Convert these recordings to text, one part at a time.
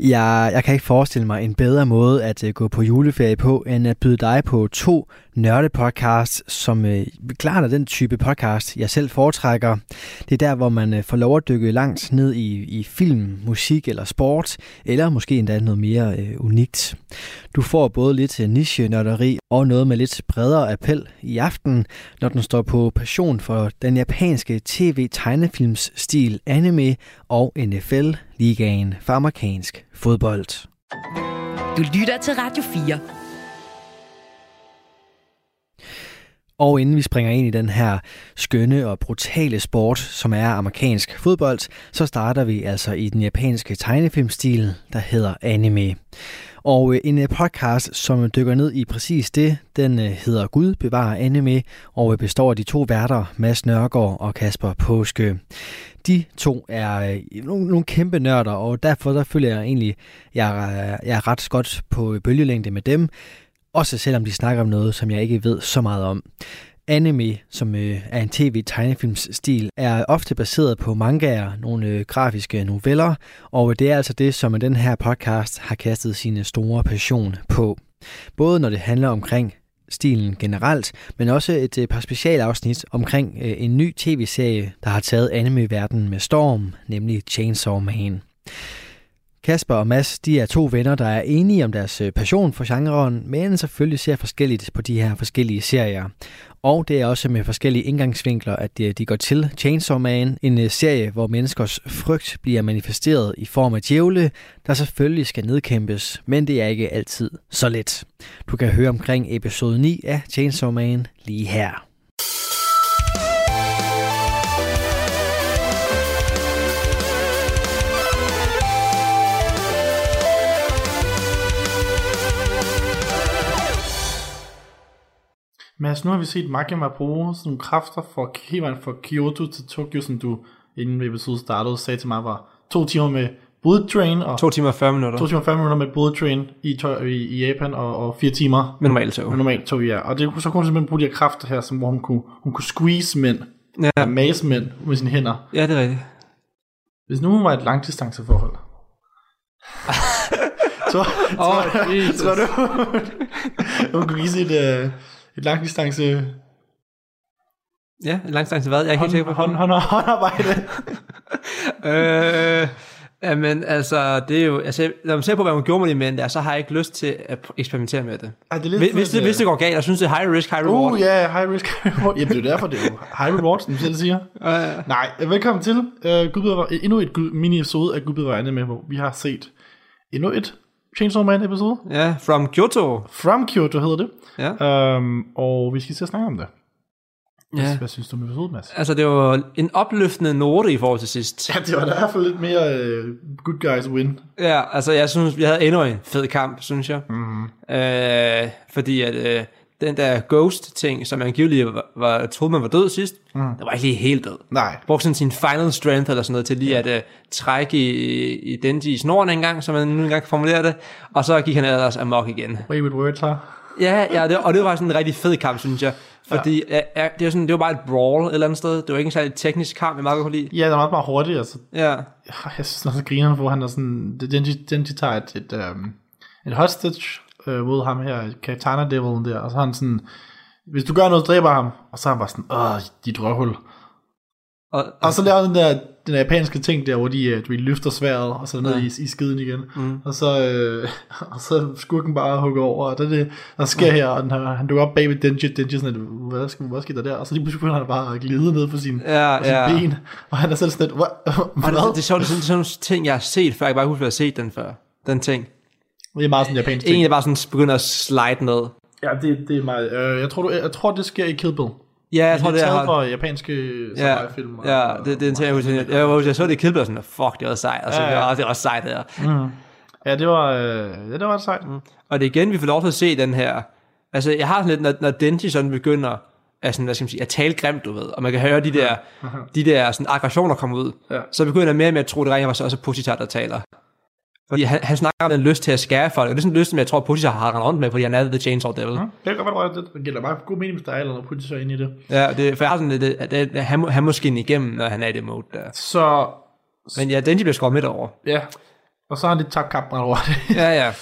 Jeg, jeg kan ikke forestille mig en bedre måde at uh, gå på juleferie på, end at byde dig på to nørdepodcasts, som uh, klart er den type podcast, jeg selv foretrækker. Det er der, hvor man uh, får lov at dykke langt ned i, i film, musik eller sport, eller måske endda noget mere uh, unikt. Du får både lidt niche-nørderi og noget med lidt bredere appel i aften, når den står på passion for den japanske tv-tegnefilms stil anime og NFL, NFL-ligaen for amerikansk fodbold. Du lytter til Radio 4. Og inden vi springer ind i den her skønne og brutale sport, som er amerikansk fodbold, så starter vi altså i den japanske tegnefilmstil, der hedder anime. Og øh, en øh, podcast, som dykker ned i præcis det, den øh, hedder Gud bevarer anime, og består af de to værter, Mads Nørgaard og Kasper Påske. De to er nogle, nogle kæmpe nørder, og derfor der føler jeg egentlig, jeg, jeg er ret godt på bølgelængde med dem, også selvom de snakker om noget, som jeg ikke ved så meget om. Anime, som øh, er en tv-tegnefilmsstil, er ofte baseret på mangaer, nogle øh, grafiske noveller, og det er altså det, som den her podcast har kastet sin store passion på. Både når det handler omkring stilen generelt, men også et øh, par specialafsnit omkring øh, en ny tv-serie, der har taget anime-verdenen med storm, nemlig Chainsaw Man. Kasper og Mads, de er to venner, der er enige om deres øh, passion for genren, men selvfølgelig ser forskelligt på de her forskellige serier. Og det er også med forskellige indgangsvinkler, at øh, de, går til Chainsaw Man, en øh, serie, hvor menneskers frygt bliver manifesteret i form af djævle, der selvfølgelig skal nedkæmpes, men det er ikke altid så let. Du kan høre omkring episode 9 af Chainsaw Man lige her. Mads, nu har vi set Makima bruge sådan nogle kræfter for hele fra Kyoto til Tokyo, som du inden episode startede, sagde til mig var to timer med bullet train og To timer og 40 minutter. to timer og 5 minutter med bullet train i, i, i Japan og, og fire timer Med normalt tog. med normalt tog, ja. Og det, så kunne hun simpelthen bruge de her kræfter her, som, hvor hun kunne, hun kunne squeeze mænd, Ja. ja. mase mænd med sine hænder. Ja, det er rigtigt. Hvis nu hun var et langdistanceforhold. så, så, Jesus. så du, hun kunne give sit øh, et langdistance Ja, langstans hvad? Jeg er ikke helt sikker hånd, på. hånd, hånd, håndarbejde. øh, jamen, altså, det er jo... Altså, når man ser på, hvad hun gjorde med de mænd der, så har jeg ikke lyst til at eksperimentere med det. Ej, det er lidt Hvis, hvis, det, hvis det går galt, jeg synes, det er high risk, high reward. Uh, ja, yeah, high risk, high reward. Jamen, det er jo derfor, det er jo high reward, som du selv siger. Uh, Nej, velkommen til uh, Gud bevar, endnu et Gud, mini-episode af Gud bevar anime, hvor vi har set endnu et Chainsaw Man episode. ja, from Kyoto. From Kyoto hedder det. Ja. Um, og vi skal til at snakke om det. Hvad, ja. hvad synes du om episoden, Mads? Altså, det var en opløftende note i forhold til sidst. Ja, det var da i hvert fald lidt mere uh, good guys win. Ja, altså, jeg synes, vi havde endnu en fed kamp, synes jeg. Mm-hmm. Øh, fordi at øh, den der Ghost-ting, som angiveligt var, var, troede, man var død sidst, mm. der var ikke lige helt død. Nej. brugte sådan sin final strength eller sådan noget til lige at uh, trække i, i Denji i snoren en gang, som man nu engang kan formulere det, og så gik han ellers amok igen. Way with words her. Ja, ja det, og det var sådan en rigtig fed kamp, synes jeg. Fordi ja. Ja, det, var sådan, det var bare et brawl et eller andet sted. Det var ikke en særlig teknisk kamp, jeg meget kunne lide. Ja, det er meget, meget hurtigt. Altså, Ja, jeg synes også, at grinerne, hvor han er sådan, Denji, Denji tager et, et, um, et hostage øh, mod ham her, Katana Devil der, og så han sådan, hvis du gør noget, dræber ham, og så er han bare sådan, åh, dit røvhul. og, Og så laver den der, den der japanske ting der, hvor de, øh, du løfter sværet, og så ned Ja. i, i skiden igen, mm. og så, øh, og så skurken bare hugger over, og det er det, der sker her, og den han dukker op bag ved Denji, Denji sådan, lidt, hvad, skal, hvad sker der der? Og så lige pludselig begynder han bare at glide ned på sin, Ja, på sin ja. ben, og han er selv sådan lidt, hvad? det, det, er sjovt, det er sådan, sådan nogle ting, jeg har set før. Jeg kan bare huske, at jeg har set den før. Den ting. Det er meget sådan japansk ting. En, der bare sådan begynder at slide ned. Ja, det, det er meget, øh, jeg, tror, du, jeg tror, det sker i Kill Bill. Ja, jeg tror, det er er... taget fra japanske Ja, samurai-film. og- ja det, det er en ting, jeg husker. Jeg, jeg, jeg så det i Killblood, sådan, fuck, det var sejt. Og så, Ja, ja, ja. ja. det var også sejt her. Ja, det var, øh, ja, det var sejt. Mm. Og det er igen, vi får lov til at se den her... Altså, jeg har sådan lidt, når, når Denji sådan begynder at, sådan, hvad skal man sige, at tale grimt, du ved, og man kan høre de der, de der sådan, aggressioner komme ud, Ja. så begynder jeg mere og mere at tro, det rent var så også Pussycat, der taler. Fordi han, han snakker om den lyst til at skære folk, og det er sådan en lyst, som jeg tror, Putin har rendt rundt med, fordi han er The Chainsaw Devil. Ja, det kan godt være, det, gælder bare god mening, hvis der er eller noget Putin så ind i det. Ja, det, for jeg har sådan det, det, det, han, må- han må skinne igennem, når han er i det mode der. Så, Men ja, Denji bliver skåret midt over. ja. Og så har han lidt tabt kampen over det. Ja, ja.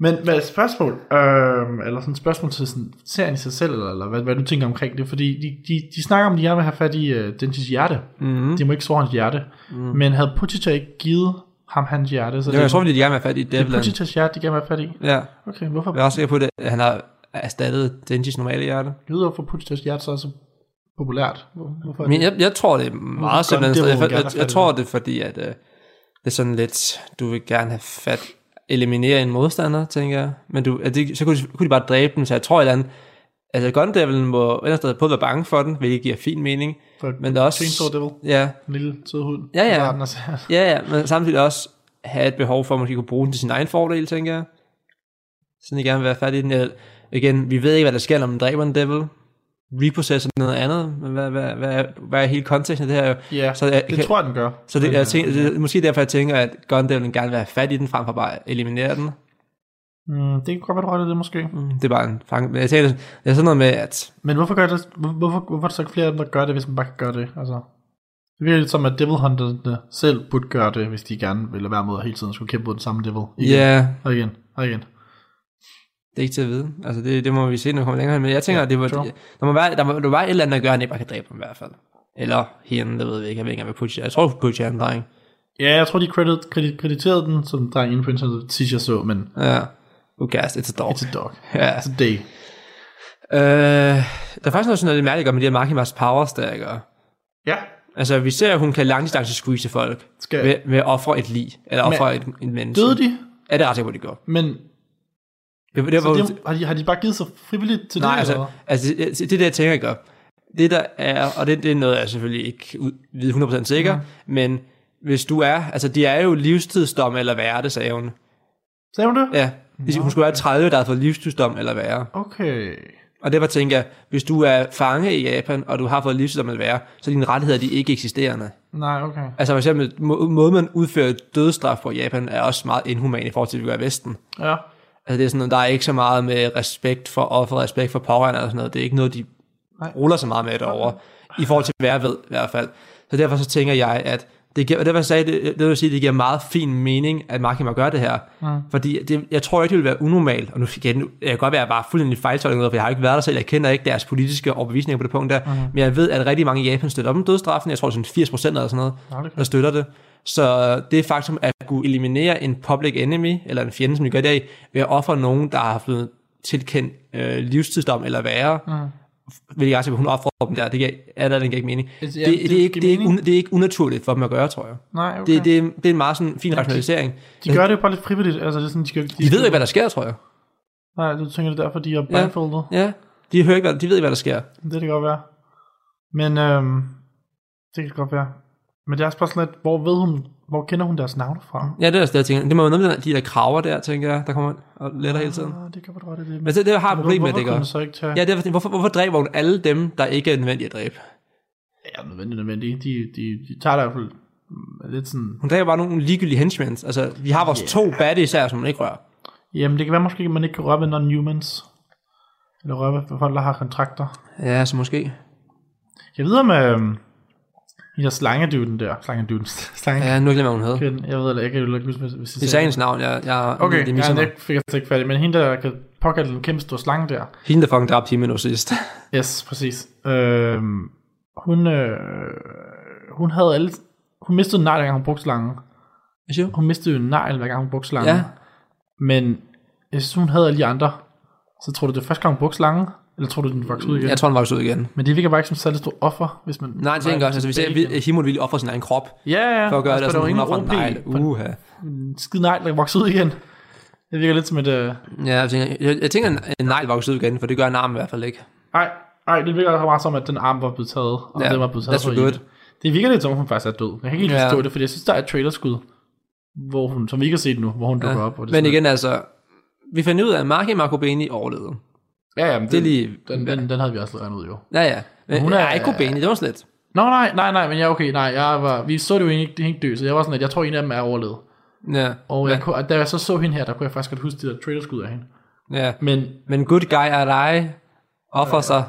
Men med et spørgsmål, øh, eller sådan et spørgsmål til sådan, serien i sig selv, eller, eller hvad, hvad du tænker omkring det, fordi de, de, de snakker om, at de gerne vil have fat i uh, Denjis hjerte. Mm-hmm. De må ikke såre hans hjerte. Mm. Men havde Puchita ikke givet ham hans hjerte, så Jo, jeg tror, fordi de gerne vil have fat i det er. Puchitas hjerte, de gerne vil have fat i. Ja, Okay, hvorfor? jeg er også sikker på, at det- han har erstattet Denjis normale hjerte. Jeg ved, hvorfor Puchitas hjerte så er så populært. Hvor- Hvorfor Men det? jeg, jeg tror, det er meget det, Jeg, jeg, jeg, jeg tror, det er fordi, at øh, det er sådan lidt, du vil gerne have fat, eliminere en modstander, tænker jeg. Men du, at det, så kunne de, kunne de bare dræbe den, så jeg tror et eller andet, altså Gun Devil må et eller andet sted både være bange for den, hvilket giver fin mening, For men der er også... Chainsaw Devil, Ja, en lille sød hund. Ja, ja. serien. ja, ja, men samtidig også have et behov for, at man kunne bruge den til sin egen fordel, tænker jeg. Sådan jeg gerne vil være fat i den. Jeg, igen, vi ved ikke, hvad der sker, når man dræber en devil. Repossesser noget andet. Men hvad, hvad, hvad, er, hvad er hele konteksten af det her? Ja, Så jeg, det kan, tror jeg, den gør. så det, jeg øh, tænker, det måske derfor, jeg tænker, at Gun Devil gerne vil have fat i den, frem for bare at eliminere den. Mm, det kan godt være, du har det, måske. Mm, Det er bare en fang. Men jeg tænker, det er sådan noget med, at Men hvorfor, gør det, hvor- hvorfor, hvorfor er der så ikke flere af dem, der gør det, hvis man bare kan gøre det? Altså, det virker lidt som, at Devil Hunterne selv burde gøre det, hvis de gerne vil lade være at hele tiden skulle kæmpe mod den samme Devil. Igen, ja, Og igen, og igen. det er ikke til at vide. Altså, det, det må vi se, når vi kommer længere hen. Men jeg tænker, Ja, at det var, sure. der, må være, der, må, der må være et eller andet, der gør, at han ikke bare kan dræbe ham i hvert fald. Eller hende, det ved vi ikke. Jeg ved ikke, om jeg Pucci. Jeg tror, Pucci er en dreng. Ja, jeg tror, de credit, credit, krediterede den, som der er inde på internettet, sidst jeg så, men Ja. Who cares? It's a dog. it's a dog. Ja. It's a day. Øh, der er faktisk noget sådan noget lidt mærkeligt med de her Makimas powers, der gør. Ja, Altså, vi ser, at hun kan langdistance squeeze folk skal, ved, ved at ofre et lig, eller ofre et, et menneske. døde de? Ja, det er ret sikkert, hvor de går. Men Det, det, var, det, har, de, har de bare givet sig frivilligt til nej, det? altså, eller? altså det, det, det der, jeg tænker, gør. Det der er, og det, det er noget, jeg selvfølgelig ikke ved 100% sikker, mm. men hvis du er, altså de er jo livstidsdom eller værre, det sagde hun. Sagde hun det? Ja, de, hun skulle være 30, der har fået livstidsdom eller værre. Okay. Og det var, tænker jeg, hvis du er fange i Japan, og du har fået livstidsdom eller værre, så er dine rettigheder, de er ikke eksisterende. Nej, okay. Altså for eksempel, må, måden man udfører dødsstraf på i Japan, er også meget inhuman i forhold til, at vi gør i Vesten. Ja. Altså det er sådan der er ikke så meget med respekt for offer, respekt for pårørende og sådan noget. Det er ikke noget, de Nej. ruller så meget med derovre. I forhold til, hvad jeg ved i hvert fald. Så derfor så tænker jeg, at det giver, og derfor sagde jeg, det, det vil sige, det giver meget fin mening, at Makima gør det her. Mm. Fordi det, jeg tror ikke, det vil være unormalt, og nu igen, jeg kan godt være, jeg bare fuldstændig fejltolkning, for jeg har ikke været der selv, jeg kender ikke deres politiske overbevisninger på det punkt der, Mhm. men jeg ved, at rigtig mange i Japan støtter op om dødsstraffen, jeg tror det er sådan 80 procent eller sådan noget, det der støtter det. Så det faktum at kunne eliminere en public enemy, eller en fjende, som de gør i, ved at ofre nogen, der har fået tilkendt øh, livstidsdom eller værre, Mm. Hvilket jeg siger, hun offrer dem der, det giver, er der, den ikke mening. Ja, Det, det det, det, er ikke, det, er ikke, un, det er ikke unaturligt for dem at gøre, tror jeg. Nej, okay. Det, det, er, det er en meget sådan fin rationalisering. de gør det jo bare lidt frivilligt. Altså, det er sådan, de, skal, de, De ved ikke, hvad der sker, tror jeg. Nej, du tænker det er derfor, de er blindfoldet. Ja, de hører ikke, hvad, de ved ikke, hvad der sker. Det kan godt være. Men øhm, det kan godt være. Men det er spørgsmålet, lidt, hvor ved hun, hvor kender hun deres navne fra? Ja, det er også det, jeg tænker. Det må jo noget med de der kraver der, tænker jeg, der kommer og letter hele tiden. Ah, det kan godt være det. Men det, det har et problem med, det gør. så ikke tage... Ja, det er, hvorfor, hvorfor dræber hun alle dem, der ikke er nødvendige at dræbe? Ja, nødvendigt, nødvendigt. De, de, de tager der i hvert fald mm, lidt sådan... Hun dræber bare nogle ligegyldige henchmen. Altså, vi har vores Yeah. to baddies her, som hun ikke rører. Jamen, det kan være måske, at man ikke kan røre ved non-humans. Eller røre ved folk, der har kontrakter. Ja, så måske. Jeg ved om... øhm, de der slangeduden der. Slangeduden. Slange. Ja, nu glemmer hvad hun hed. Jeg ved eller jeg kan ikke huske, hvis- hvis Det er sagens navn, jeg, jeg Okay, det det, misser ja, det fik jeg ikke i. Men hende, der kan påkalde den kæmpe store slange der. Hende, der fucking dræbte Himeno sidst. Yes, præcis. Øhm, hun, øh, hun havde alle... Hun mistede en negl, hver gang hun brugte slangen. Hun mistede jo en negl, hver gang hun brugte slangen. Ja. Men jeg synes, hun havde alle de andre. Så tror du, det er første gang, hun brugte slangen? Eller tror du, den voksede ud igen? Jeg tror, den vokser ud igen. Men det virker bare ikke som særlig stor offer, hvis man... Nej, jeg tænker også, altså vi ser, at Himon ville ofre sin egen krop, Ja, ja. for at gøre det, altså, sådan, hun der offrer var en negl. Uha. en skide negl, der vokser ud igen. Det virker lidt som et... Øh... Ja, jeg tænker, jeg, jeg tænker en, negl vokser ud igen, for det gør en arm i hvert fald ikke. Ej, ej, det virker meget som, at den arm var blevet taget, og Ja, den var blevet taget for for good. Det virker lidt som, om hun faktisk er død. Jeg kan ikke helt Ja. forstå det, fordi jeg synes, der er et trailerskud, hvor hun, som vi ikke har set nu, hvor hun dukker op. Og det Men igen, altså, vi fandt ud af, at Marki Marcobeni overlevede. Ja, ja, men Det er lige... den, den, den havde vi også regnet ud, jo. Ja, ja. Men hun er- er... ikke Kobeni, det var slet. Nå, nej, nej, nej, men ja, okay, nej, jeg var, vi så det jo ikke, det ikke dø, så jeg var sådan, at jeg tror, en af dem er overlevet. Ja, Og, jeg, og da jeg så så hende her, der kunne jeg faktisk godt huske de der trailerskud af hende. ja. Men men good guy er dig, offer sig.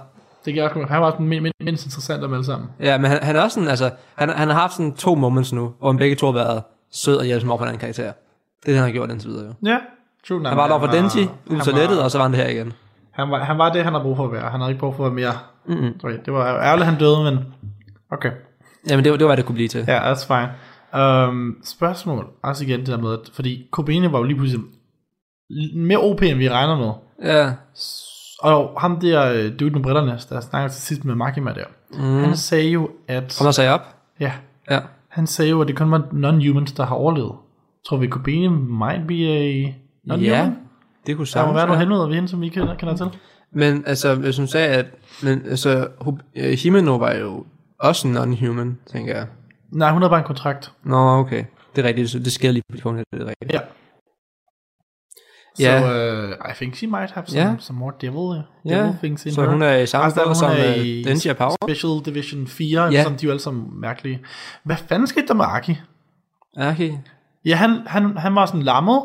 det kan jeg også, han var den min- min- mindst interessant af dem alle sammen. Ja, men han, han er også sådan, altså, han, han har haft sådan to moments nu, hvor han begge to har været sød og hjælpe sig over på en anden karakter. Det er det, han har gjort indtil videre jo. Ja, true. Han var der for Denji, ud toilettet, og så var han det her igen. Han var, han var det, han havde brug for at være. Han havde ikke brug for at være mere. Mm-hmm. Sorry, det var ærgerligt, han døde, men okay. Jamen, det var, det var, det kunne blive til. Ja, that's fine. Um, spørgsmål, også igen det der med, at, fordi Kobene var jo lige pludselig mere OP, end vi regner med. Ja. Og ham der øh, dude med brillerne, der snakkede til sidst med Makima der, mm. han sagde jo, at... Kom der sagde op. Ja, Ja. han sagde jo, at det kun var non-humans, der har overlevet. Tror vi, Kobene might be a non-human? Ja, det kunne Der må sagtens være nogle hemmeligheder ved hende, som vi kender, kender til. Men altså, hvis hun sagde, at men, altså, øh, Himeno var jo også non-human, tænker jeg. Nej, hun havde bare en kontrakt. Nå, okay. Det er rigtigt, det- det sker lige på det punkt, det er rigtigt. Ja. Ja. So, uh, I think she might have some, Ja. some more devil, devil Ja, things in så her. hun er i samme Altså, forhold som hun er øh, i Denji Power. Special Division 4, Ja. ja. som de er jo alle sammen mærkelige. Hvad fanden skete der med Aki? Okay. Ja, han, han, han var sådan lammet,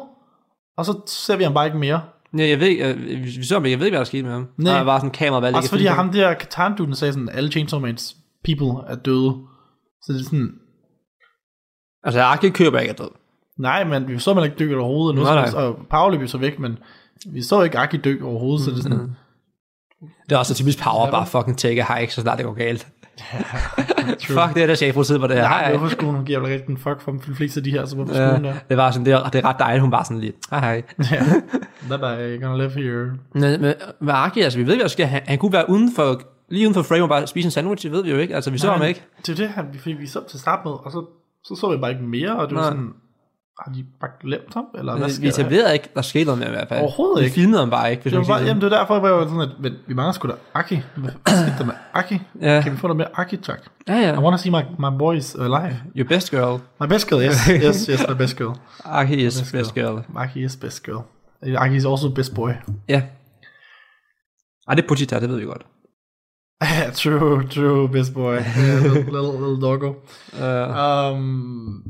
og så ser vi ham bare ikke mere. Ja, jeg ved ikke, øh, vi så jeg ved ikke, hvad der skete med ham. Nej. Der var sådan en kamera, hvad Også fordi ham der Katan-duden sagde sådan, alle Chainsaw Man's people er døde. Så det er sådan, Altså, Aki køber ikke er død. nej, men vi så man ikke dø overhovedet. Nu, Nej, nej. Og Paul løb jo så væk, men vi så ikke Aki dø overhovedet, så det er sådan, Mm-hmm. Det er også så typisk Power, bare fucking take a hike, så snart det går galt. Fuck, det er der chef på på det her. nej, Hej, hvorfor skulle hun give rigtig en fuck for de fleste af de her, så hvorfor skulle Ja, hun der? det var sådan, det er, det er ret dejligt, hun bare sådan lidt, hej hej. Ja, bye bye, gonna live here. Men, men med Aki, altså vi ved, hvad der sker. Han, han kunne være uden for, lige uden for frame og bare spise en sandwich, det ved vi jo ikke. Altså vi så Nej, ham ikke. Det er det vi- fordi vi så til start med, og så, så så vi bare ikke mere, og det var Nej. sådan, har de bare glemt ham, eller hvad sker vi etablerede ikke, der skete noget med i hvert fald. Overhovedet vi ikke. Vi filmede ham bare ikke, hvis Det var bare, jamen det. var derfor, jeg var sådan, at men, vi mangler sgu da Aki. Hvad skete der med Aki? Ja. Kan vi få noget mere Aki, tak? Ja, ja. I want to see my, my boys alive. Your best girl. My best girl, yes. Yes, yes, my best girl. Aki is Best best girl. Aki is best girl. Aki is also best boy. Ja. Ej, det er Puchita, det ved vi godt. True, true, best boy. Little, little, little doggo. Uh, Um,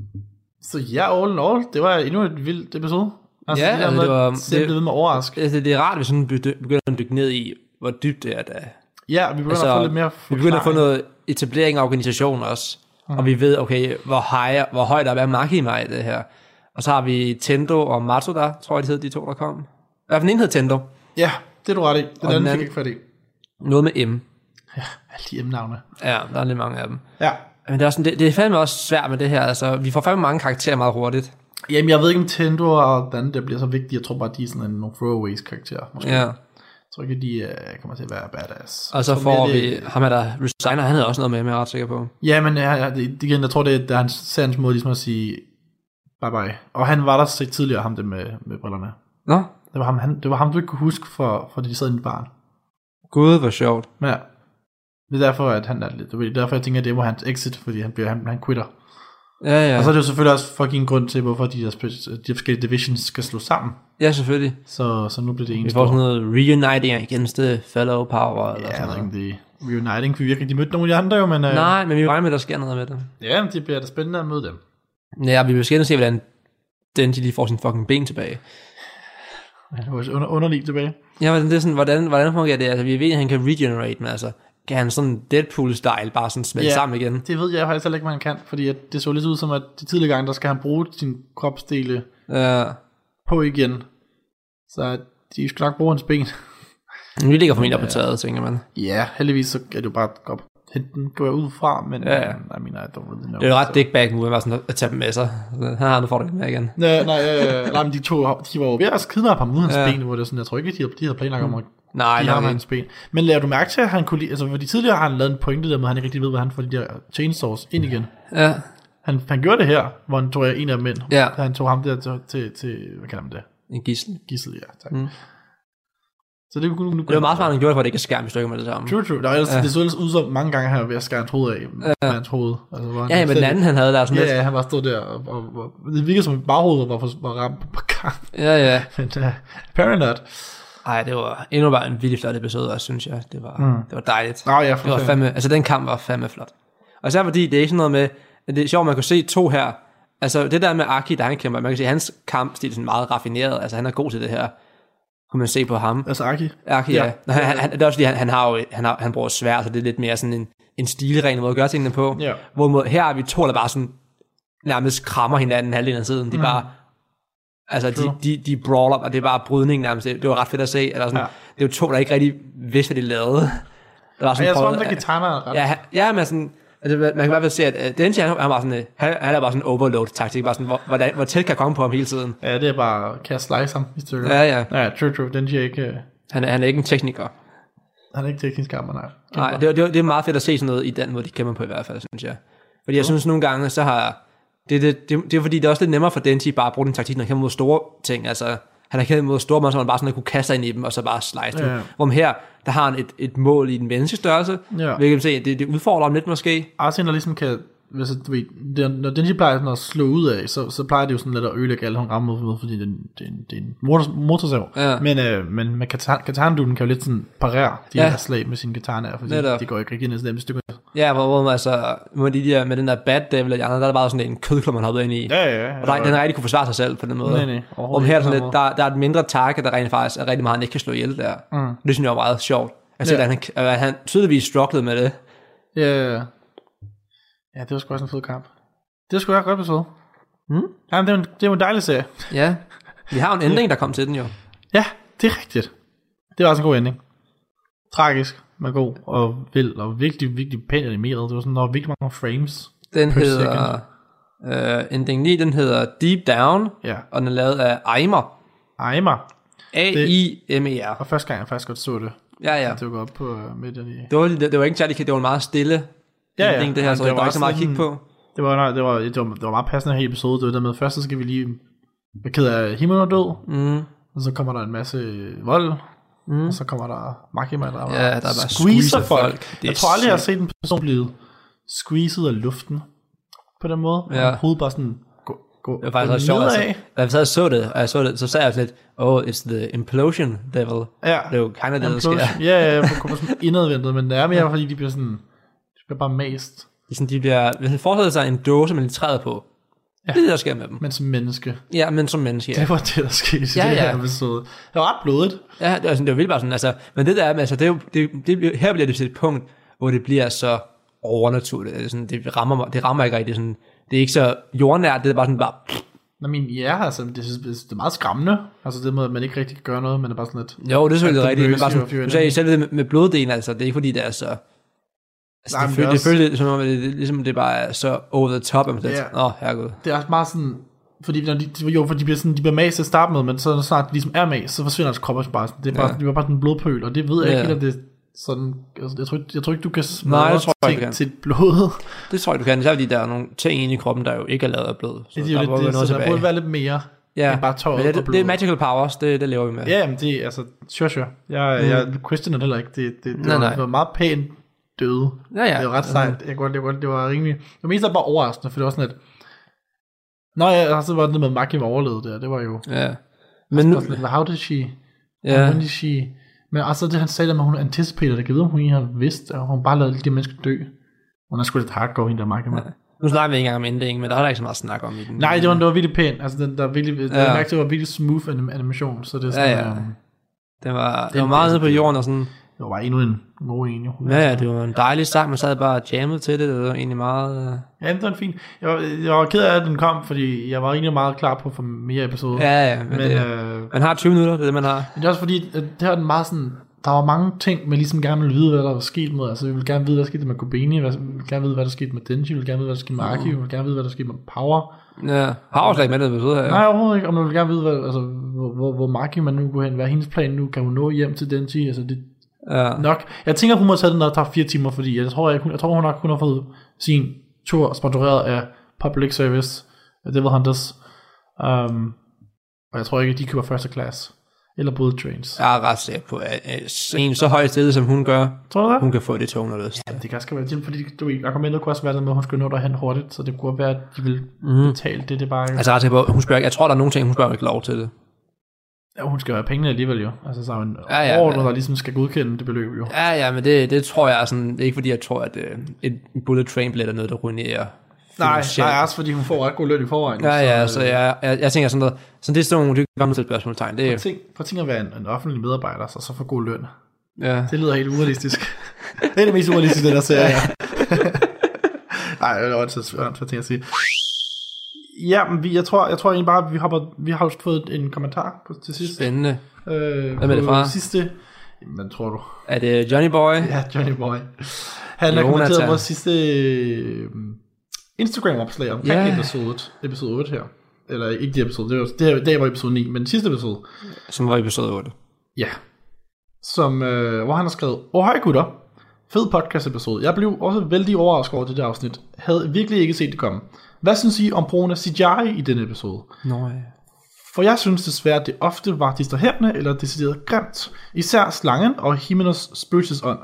så ja, all in all, det var endnu et vildt episode. Altså, Ja, det, der altså, det var- at ved med overrask. altså, det er rart, hvis sådan begy- begynder at dykke ned i, hvor dybt det er, da. Ja, vi begynder Altså, at få lidt mere Vi begynder at få forklaring. noget etablering af organisation også. Mm. Og vi ved, okay, hvor, high, hvor højt op er Maki mig i det her. Og så har vi Tendo og Matsuda, tror jeg, de hed de to, der kom. I hvert fald den ene hed Tendo. Ja, det er du ret i. Den Og anden den fik jeg anden- ikke fat i. Noget med M. Alle de emnavne. Ja, der er lidt mange af dem. Ja. Men det er, også sådan, det, det er fandme også svært med det her. Altså, vi får fandme mange karakterer meget hurtigt. Jamen, jeg ved ikke, om Tendo og den der bliver så vigtige. Jeg tror bare, de er sådan en, nogle throwaways karakterer. Måske. Ja. Jeg tror ikke, de uh, kommer til at være badass. Og så får mere, vi det- ham er der Resigner, han havde også noget med, jeg er ret sikker på. Ja, men ja, ja, det, igen, jeg tror, det er, det hans, sands måde ligesom at sige bye bye. Og han var der så tidligere, ham det med, med brillerne. Nå, Det var ham, han, det var ham du ikke kunne huske, for, for de sad i en barn. gud, hvor sjovt. Men ja, det er derfor, at han er lidt, det er derfor, jeg tænker, at det var hans exit, fordi han, bliver, han, han quitter. Ja, ja. Og så er det jo selvfølgelig også en grund til, hvorfor de der, de forskellige divisions skal slå sammen. ja, selvfølgelig. Så, så nu bliver det en Vi får sådan noget reuniting against the fellow power. Eller Ja, sådan noget. det reuniting, for vi virkelig de mødte nogle af de andre jo, men... øh, Nej, men vi regner med, at der sker noget med det. Ja, det bliver da spændende at møde dem. Ja, vi vil skænde se, hvordan Denji lige får sin fucking ben tilbage. Ja, det var under, underligt tilbage. Ja, men det er sådan, hvordan, hvordan fungerer det? Altså, vi ved, at han kan regenerate, men altså, kan han sådan Deadpool-style bare sådan smelte Ja. sammen igen? Det ved jeg faktisk heller ikke, han kan, fordi at det så lidt ud som, at de tidligere gange, der skal han bruge sin kropsdele Ja. på igen. Så de skal nok bruge hans ben. Vi ligger formentlig på taget, tænker man. Ja, heldigvis så er det jo bare at hente den, går jeg ud fra, men Ja, ja. I mean, I don't really know. Det er jo ret dickbag nu, at sådan at tage dem med sig. Så, Her nu får det med igen. Nej, nej, øh, nej, men de to, de var jo ved at kidnappe ham uden hans Ja. ben, hvor det er sådan, jeg tror ikke, de havde, de havde planlagt om at Nej, ham nej, hans ben. Men lader du mærke til, at han kunne lide, altså fordi tidligere har han lavet en pointe der med, at han ikke rigtig ved, hvad han får de der chainsaws ind igen. Ja, Han, han gjorde det her, hvor han tog en af dem ind. Ja. Da han tog ham der til, til, til hvad kalder man det? en gissel. Gissel, ja, tak. Mm. Så det kunne nu Det var meget smart, han gjorde det, for at det ikke er skærm i stykker med det samme. True, true. Der var ellers, Ja. ja. Det så ellers ud som mange gange, han var ved at skære hans hoved af med hans hoved. Altså, hvor han Ja, men den anden, han havde der sådan Ja, lidt. ja, han var stået der, og, og, og, det virkede som, at baghovedet var, for, var ramt på gang. Ja, ja. Men uh, apparently not. Ej, det var endnu bare en vildt flot episode, også, synes jeg. Det var, mm. det var dejligt. Nå ja, Det var fandme, altså den kamp var fandme flot. Og især fordi det er ikke sådan noget med, at det er sjovt, man kunne se to her Altså, det der med Aki, der han kæmper, man kan sige, at hans kampstil er sådan meget raffineret. Altså, han er god til det her. Kunne man se på ham. Altså Aki. Aki, ja. ja. Han, han, det er også fordi, han, han, har jo, han, har, han bruger svær, så det er lidt mere sådan en, en stilren måde at gøre tingene på. Ja. Hvorimod her er vi to, der bare sådan nærmest krammer hinanden halvdelen af tiden. De Mm. bare, altså de, True. de, de brawler, og det er bare brydning nærmest. Det, var ret fedt at se. Eller sådan, Ja. Det er jo to, der ikke rigtig vidste, hvad de lavede. Der var sådan jeg tror, at Kitana er ret. Ja, ja, men sådan, altså, man kan i hvert fald se, at uh, Denji, han, han, var sådan, uh, han, han er bare sådan en overload-taktik, bare sådan, hvor, hvordan, hvor tæt kan jeg komme på ham hele tiden. Ja, det er bare, kan jeg slice ham i stykker. Ja, ja. Ja, true, true. Den er ikke, øh, Han, er- han er ikke en tekniker. han er ikke teknisk kammer, nej. Nej, det, det, det er meget fedt at se sådan noget i den måde, de kæmper på i hvert fald, synes jeg. Fordi jeg synes nogle gange, så har... Det, det, det, det er fordi, det er også lidt nemmere for Denji bare at bruge den taktik, når han kæmper mod store ting. Altså, han har kæmpet mod store monster, man bare sådan at kunne kaste sig ind i dem, og så bare slice dem. Ja. Hvor her, der har han et, et mål i den menneskestørrelse, Ja. hvilket vil se, det, det udfordrer ham lidt måske. Der ligesom kan, hvis du ved, det, når Denji plejer sådan at slå ud af, så, så plejer det jo sådan lidt at ødelægge alle, hun rammer mod, fordi det, er en- det, er en- det er en motor, motorsav. Ja. Men, øh, men med katana, katana kan jo lidt sådan parere de Ja. her slag med sine katanaer, fordi Netop. de går ikke rigtig ned til dem stykker. Ja, hvor, hvor man altså, med, de der, med den der bad devil og de andre, der er bare sådan en kødklub, man hoppet ind i. Ja, ja, ja. Og der, den rigtig kunne forsvare sig selv på den måde. Nej, nej, overhovedet her er sådan lidt, der, der er et mindre target, der rent faktisk er rigtig meget, han ikke kan slå ihjel der. Mm. Det synes jeg var meget sjovt. Altså, Ja. ja. at, han, at han tydeligvis strugglede med det. Ja, ja, ja. Ja, det var sgu også en fed kamp. Det var sgu da godt episode. Mm. Ja, men det er, en, det er jo en dejlig serie. Ja. Vi har jo en ændring, der kom til den jo. Ja, det er rigtigt. Det var også en god ending. Tragisk, men god og vild, og virkelig, virkelig pænt animeret. Det var sådan, var virkelig mange frames. Den hedder... Uh, ending 9, den hedder Deep Down, Ja. og den er lavet af Aimer. Aimer. A-I-M-E-R. Og første gang jeg faktisk godt så det, Ja, ja. det var op på uh, midten i... Det var, det, det var ikke særlig, det var en meget stille Ja, ja. ending, det her, Men så det der var ikke så meget at kigge på. Det var, nej, det var, det var, det var meget passende her episode. Det var der med, først så skal vi lige være ked af himmel og død, Mm. og så kommer der en masse vold, mm. og så kommer der Makima, der, Ja, der er bare squeezer squeezer folk. folk. Jeg tror aldrig, jeg har set en person blive squeezed af luften på den måde. Ja. Og hovedet bare sådan gå, Det var faktisk også sjovt. Altså, da jeg sad og så det, og jeg så det, så sagde jeg sådan lidt, oh, it's the implosion devil. Ja. Det er jo kind of det, der sker. Implosion. Ja, ja, ja, kommer sådan indadvendt, men det er mere, fordi de bliver sådan, de bliver bare mast, Det er sådan, de bliver, hvis man forestiller sig en dåse, man træder på. Ja. Det er det, der sker med dem. men som menneske. Ja, men som menneske, ja. Det var det, der skete i Ja, det her ja. episode. Det var ret blodigt. Ja, det er, sådan, det er jo vildt bare sådan, altså, men det der er, altså, det er jo, det, det, bliver- her bliver det til et punkt, hvor det bliver så overnaturligt, det, er sådan, det rammer det rammer ikke rigtig sådan, det er ikke så jordnært, det er bare sådan bare, Nå, men ja, altså, det, er- det er meget skræmmende. Altså det med, at man ikke rigtig kan gøre noget, men det er bare sådan lidt... jo, det er selvfølgelig rigtigt, men bare sådan, du sagde selv det med, med bloddelen, altså, det er ikke fordi, det er så, altså, Nej, det, men føles, det er det også- føles som om, det, det, ligesom det bare er så over the top, Ja. yeah. åh, herregud. Det er også meget sådan... Fordi når de, jo, for de bliver, sådan, de bliver til at starte med, men så snart de ligesom er mast, så forsvinder deres krop også bare sådan. Det er bare, Ja. ja. de var bare sådan en blodpøl, og det ved jeg Ja. ikke om det er sådan... Altså, jeg, tror, ikke- jeg tror ikke, du kan Nej, smadre det tror jeg ting ikke, du kan. til et blod. Det tror jeg, du kan, især fordi der er nogle ting inde i kroppen, der jo ikke er lavet af blod. Så det er jo der være det, noget så der burde være lidt mere ja. end bare tøjet Men det, og det, blod. det er magical powers, det, det lever vi med. Ja, jamen det er, altså, sure, sure. Jeg, mm. jeg questioner det heller ikke. Det, det, det, Nej, var, nej. det var meget pænt døde. ja, ja. Det var ret sejt. Jeg kunne det, var, det var rimelig... Det var mest bare overraskende, for det var sådan et... Nå ja, og så var det med Maki var overlevet der. Det var jo... Ja. Men nu, lidt, How did she... ja. When did she... Men altså det han sagde der med, at hun anticipated, det kan vide, om hun egentlig har vidst, at hun bare lavede de mennesker dø. Hun er sgu lidt hardcore, hende der Maki ja. Nu snakker vi ikke engang om ending, men der er heller ikke så meget snak om i den. Nej, det var, det var virkelig pænt. Altså, den, der var virkelig, ja. Jeg mærkte, det var virkelig smooth anim- animation, så det er sådan, Ja, ja. øhm, Det var, det Den var meget nede på jorden og sådan. Det var bare endnu en god en, jo. Ja, ja, det var en dejlig sang, man sad bare og jammede til det, det var egentlig meget... øh, Ja, det var en fin. Jeg var, jeg var ked af, at den kom, fordi jeg var egentlig meget klar på for mere episoder. Ja, ja, men, men, det, øh, man har 20 minutter, det er det, man har. men det er også fordi, at det her den meget sådan, der var mange ting, man ligesom gerne ville vide, hvad der var sket med. Altså, vi ville gerne vide, hvad der skete med Kobeni, vi ville gerne vide, hvad der skete med Denji, vi ville gerne vide, hvad der skete med Aki, vi ville gerne vide, hvad der skete med Power. Ja, har også ikke med det episode her. Nej, overhovedet ikke, og man ville gerne vide, hvad, altså, hvor, hvor, hvor Maki man nu går hen, hvad er hendes plan nu, kan hun nå hjem til Denji, altså det Ja. nok. Jeg tænker, hun må tage den, det tager fire timer, fordi jeg tror, jeg, jeg tror hun nok kun har fået sin tur sponsoreret af Public Service, af Devil Hunters, um, og jeg tror ikke, de køber første class, eller bullet trains. Jeg er ret sikker på, at en så høj stillet, som hun gør, Tror du det? hun kan få det tog, når det Ja, det kan også være til, fordi du, argumentet kunne også være med, at hun skulle nå derhen hurtigt, så det kunne være, at de vil Mhm. betale det, det bare. Altså, ret på, hun spørger, jeg tror, der er nogle ting, hun spørger ikke lov til det. Ja, hun skal jo have pengene alligevel jo. Altså, så er en Ja, ja, ja, ja, ja. der ligesom skal godkende det beløb jo. Ja, ja, men det, det tror jeg er sådan, det er ikke fordi, jeg tror, at øh, et bullet train billet er noget, der ruinerer Nej, nej, også fordi hun får ret god løn i forvejen. Ja, ja, så, så øh, jeg, jeg, jeg tænker sådan noget, så det er sådan nogle, det kan et spørgsmålstegn. Det Prøv er, at tænk, prøv at tænke at være en, en offentlig medarbejder, så så få god løn. ja. Det lyder helt urealistisk. det er det mest urealistiske, det der ser jeg. Nej, det er også hvad ting at sige. Ja, men vi, jeg tror, jeg tror egentlig bare, at vi, hopper, vi har fået en kommentar på, til sidst. Spændende. Øh, Hvem er det fra? Sidste, hvad tror du? Er det Johnny Boy? Ja, Johnny Boy. Han har kommenteret vores sidste øh, Instagram-opslag omkring yeah. episode, episode 8 her. Eller ikke det episode, det var, det, her, det var episode 9, men den sidste episode. Som var episode 8. Ja. Som, øh, hvor han har skrevet, Åh hej gutter, fed podcast episode. Jeg blev også vældig overrasket over det der afsnit. Havde virkelig ikke set det komme. Hvad synes I om brugen af CGI i denne episode? Nå ja. For jeg synes desværre, at det ofte var distraherende eller decideret grimt. Især slangen og Himenos spøgelsesånd.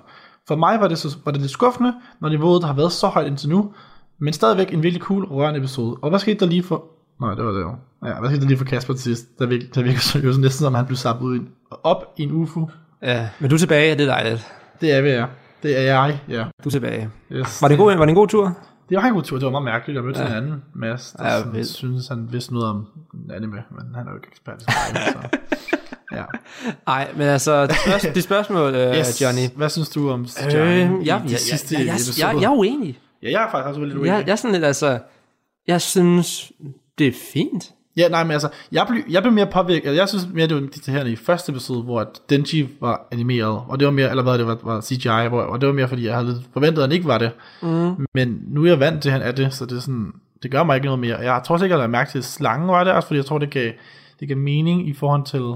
For mig var det, så, var det lidt skuffende, når niveauet har været så højt indtil nu, men stadigvæk en virkelig cool, rørende episode. Og hvad skete der lige for... Nej, det var det jo. Ja, hvad skete der lige for Kasper til sidst? Der virker, der virker seriøst næsten som, han blev sappet ud i en, op i en UFO. Ja, men du er tilbage, det er dejligt. Det er vi, ja. Det er jeg, ja. Du er tilbage. Yes. Var det, en god, var det en god tur? Det var en god tur. Det var meget mærkeligt. Jeg mødte ja. en anden Mads, der Ja, ja, sådan, vildt. synes, han vidste noget om anime, men han er jo ikke ekspert i sådan noget, så... Ja. Nej, men altså, det spørgsmål, det spørgsmål øh, yes. Johnny. Hvad synes du om Øh, Johnny jeg, i jeg, jeg, sidste jeg, jeg, episoder? jeg, jeg er uenig. Ja, jeg er faktisk også lidt uenig. Jeg, jeg er sådan lidt, altså, jeg synes, det er fint. Ja, nej, men altså, jeg blev, jeg blev mere påvirket. Jeg synes mere, det var det her i første episode, hvor at Denji var animeret, og det var mere, eller hvad det var, var CGI, hvor, og det var mere, fordi jeg havde forventet, at han ikke var det. Mm. Men nu er jeg vant til, at han er det, så det er sådan, det gør mig ikke noget mere. Jeg tror sikkert, at jeg mærke til, at slangen var det også, fordi jeg tror, det gav, det gav mening i forhold til,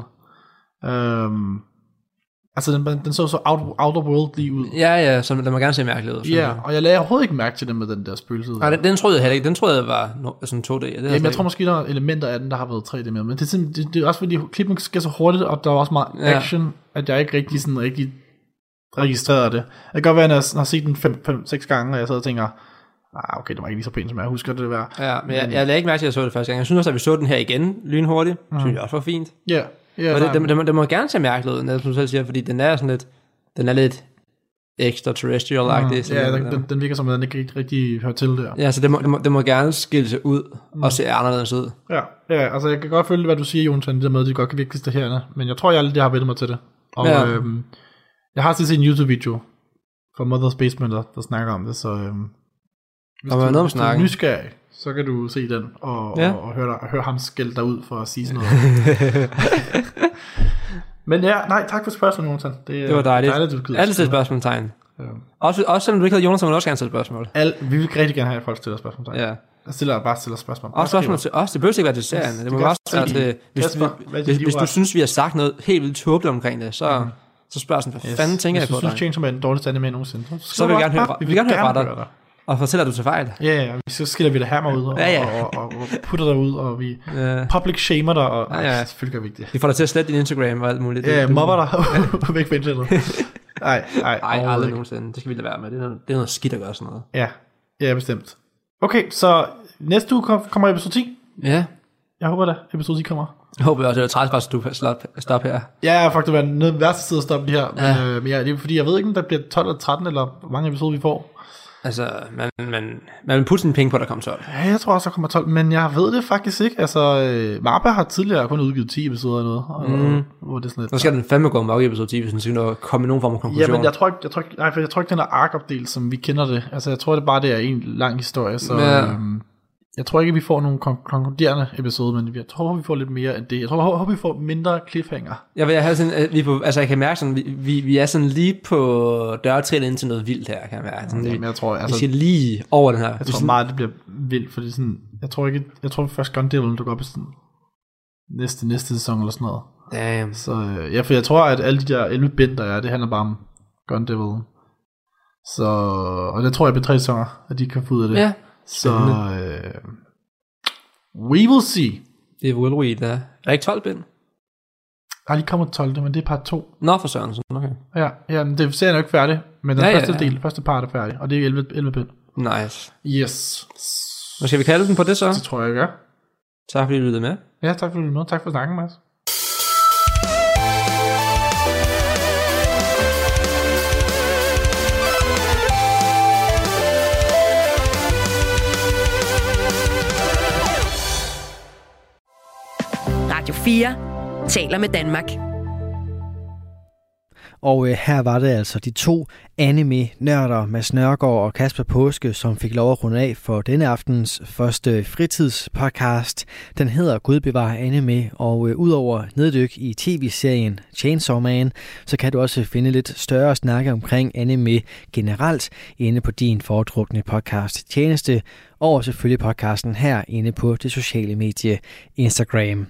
øhm, altså den, den så så out, out of world lige ud. Ja, ja, så den må gerne se mærkelig ud. Ja, jeg. og jeg lagde overhovedet ikke mærke til det med den der spøgelse. Nej, den, den troede jeg heller ikke. Den troede jeg var no, sådan 2D. Det Jamen, jeg tror måske, der er elementer af den, der har været 3D med, men det er, simpelthen- det, det er også fordi klippen sker så hurtigt, og der er også meget Ja. action, at jeg ikke rigtig sådan rigtig registreret det. Det kan godt være, at jeg har set den 5-6 gange, og jeg sidder og tænker, ah, okay, det var ikke lige så pænt, som jeg husker det var. Ja, men jeg, jeg lagde ikke mærke til, at jeg så det første gang. Jeg synes også, at vi så den her igen lynhurtigt. Mm. synes jeg også var fint. Ja, ja, nej, det, det, det, må- det, må gerne se mærkeligt ud, når du selv siger, fordi den er sådan lidt, den er lidt extraterrestrial-agtig. ja, sådan den, den, den, virker som, at den ikke rigtig, rigtig hører til der. Ja, så det må, det må, det må gerne skille sig ud og se anderledes ud. Ja, ja, altså jeg kan godt følge, hvad du siger, Jonathan, det der med, at det godt kan virke distraherende, men jeg tror, jeg aldrig har vendt mig til det. Og Ja. ja. øhm, jeg har set en YouTube-video fra Mother's Basement, der, der snakker om det, så øhm, hvis, Der var du, noget om hvis du er nysgerrig, så kan du se den, og, Ja. og, og høre, dig- høre ham skælde dig ud for at sige sådan noget. men ja, nej, tak for spørgsmålet, Jonathan. Det, Det var dejligt. dejligt du gider Altid spørgsmålstegn. Ja. Også, også selvom du ikke hedder Jonas, så må du også gerne stille spørgsmål. Al, vi vil rigtig gerne have, at folk stiller spørgsmål. Ja. Jeg stiller bare stiller spørgsmål. Også spørgsmål til os. Det behøver ikke være til serien. Yes, det det må også være til-. Hvis, Kasper, hvis, hvis, hvis du synes, vi har sagt noget helt vildt tåbeligt omkring det, så, så spørg sådan, hvad fanden tænker jeg Hvis på du synes, dig? Chainsaw Man er den dårligste anime nogensinde, Så vil vi gerne høre vi vil gerne høre fra dig. Og fortæl, at du tager fejl. Ja, ja, så skiller vi dig hammer ud, og, Ja, ja. og, og, og, putter dig ud, og vi Ja. public shamer dig, og Ja, ja, ja. ja. selvfølgelig gør vi ikke det. Vi får dig til at slette din Instagram og alt muligt. Ja, Det- du- mobber dig væk fra internettet. Nej, nej, Ej, aldrig nogensinde. Det skal vi lade være med. Det er, noget, det er noget skidt at gøre sådan noget. Ja, ja, bestemt. Okay, så næste uge kom- kommer episode 10. Ja. Jeg håber da, episode 10 kommer. Jeg håber også, det er træls, bare, at du stop, stop her. Ja, faktisk det var den værste tid at stoppe det her. Ja. Ja. Men, øh, men ja, det er fordi, jeg ved ikke, om der bliver 12 eller 13, eller hvor mange episoder vi får. Altså, man, man, man vil putte sine penge på, at der kommer 12. Ja, jeg tror også, der kommer 12, men jeg ved det faktisk ikke. Altså, øh, Marba har tidligere kun udgivet 10 episoder eller noget. Og, Mm. hvor det er sådan lidt, Så skal den fandme gå mok i episode 10, hvis den skal nå- komme i nogen form for konklusion. Ja, men jeg tror ikke, jeg tror ikke, nej, for jeg tror ikke, den er arc-opdelt, som vi kender det. Altså, jeg tror det bare, det er en lang historie, så ja. øhm, jeg tror ikke, vi får nogen kon- konkluderende episode, men jeg tror, vi får lidt mere end det. Jeg tror, jeg håber, vi får mindre cliffhanger. Jeg, vil have sådan, at vi på, altså jeg kan mærke sådan, vi, vi, vi er sådan lige på dørtrin ind til noget vildt her, kan jeg mærke. Sådan, Jamen, vi, jeg tror, vi altså, skal lige over den her. jeg tror meget, det bliver vildt, fordi sådan, jeg tror ikke, jeg tror først Gun Devil dukker op i sådan næste, næste sæson eller sådan noget. Damn. Så øh, ja, for jeg tror, at alle de der 11 bind, der er, det handler bare om Gun Devil. Så, og det tror jeg bliver tre sæsoner, at de kan få ud af det. Ja, Så, øh, we will see. det er Will Weed, der. Er der ikke 12 bind? Der er lige kommet 12, men det er part 2. Nå, for Sørensen, okay. Ja, ja men det serien er jo ikke færdig, men den Ja, ja, ja, første ja. del, første part er færdig, og det er 11, 11 bind. Nice. Yes. Hvad skal vi kalde den på det så? Det tror jeg, jeg gør. Tak fordi du lyttede med. Ja, tak for at du med. Tak for snakken, Mads. 4 taler med Danmark. Og øh, her var det altså de to anime-nørder, Mads Nørgaard og Kasper Påske, som fik lov at runde af for denne aftens første fritidspodcast. Den hedder Gud bevarer anime, og øh, udover neddyk i tv-serien Chainsaw Man, så kan du også finde lidt større snakke omkring anime generelt inde på din foretrukne podcast tjeneste, og selvfølgelig podcasten her inde på det sociale medie Instagram.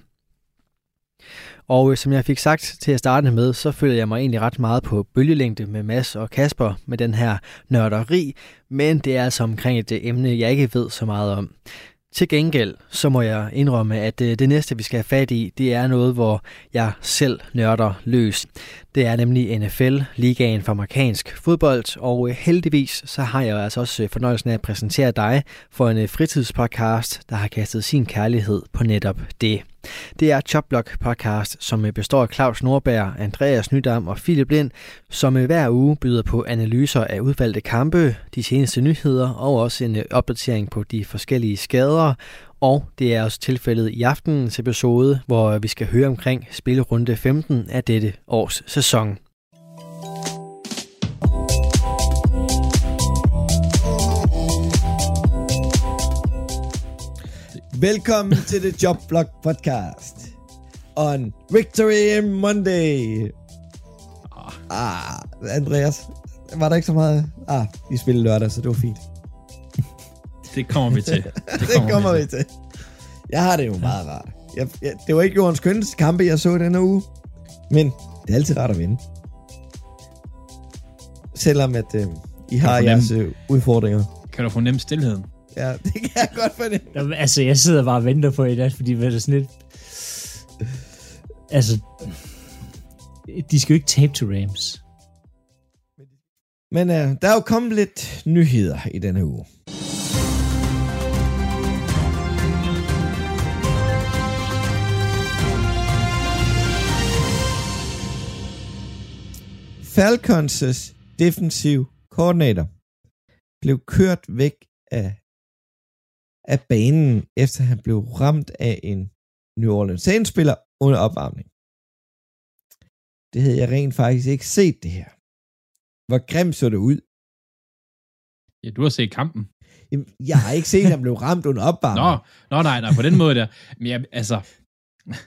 Og øh, som jeg fik sagt til at starte med, så føler jeg mig egentlig ret meget på bølgelængde med Mads og Kasper med den her nørderi, men det er altså omkring et øh, emne, jeg ikke ved så meget om. Til gengæld, så må jeg indrømme, at øh, det næste, vi skal have fat i, det er noget, hvor jeg selv nørder løs. Det er nemlig NFL, ligaen for amerikansk fodbold, og heldigvis så har jeg altså også fornøjelsen af at præsentere dig for en fritidspodcast, der har kastet sin kærlighed på netop det. Det er Choplock podcast, som består af Claus Nordberg, Andreas Nydam og Philip Lind, som øh, hver uge byder på analyser af udvalgte kampe, de seneste nyheder og også en øh, opdatering på de forskellige skader. Og det er også tilfældet i aftenens episode, hvor øh, vi skal høre omkring spillerunde 15 af dette års sæson. Velkommen til The Job Blog Podcast on Victory Monday. Ah, Andreas, var der ikke så meget? Ah, vi spillede lørdag, så det var fint. Det kommer vi til. Det, det kommer vi til. Jeg har det jo meget rart. Jeg, jeg, det var ikke jordens kønneste kampe, jeg så denne uge. Men det er altid rart at vinde. Selvom at øh, I har jeres øh, udfordringer. Kan du fornemme stillheden? Ja, det kan jeg godt fornemme. Jamen, altså, jeg sidder bare og venter på i dag, fordi det er sådan lidt... Altså, de skal jo ikke tabe til Rams. Men øh, der er jo kommet lidt nyheder i denne uge. Falcons' defensiv koordinator blev kørt væk af, af banen, efter han blev ramt af en New Orleans Saints-spiller under opvarmning. Det havde jeg rent faktisk ikke set det her. Hvor grimt så det ud. Ja, du har set kampen. Jamen, Jeg har ikke set, at han blev ramt under Nå, opvarmning. nå nej, nej, på den måde der. Men jeg, altså,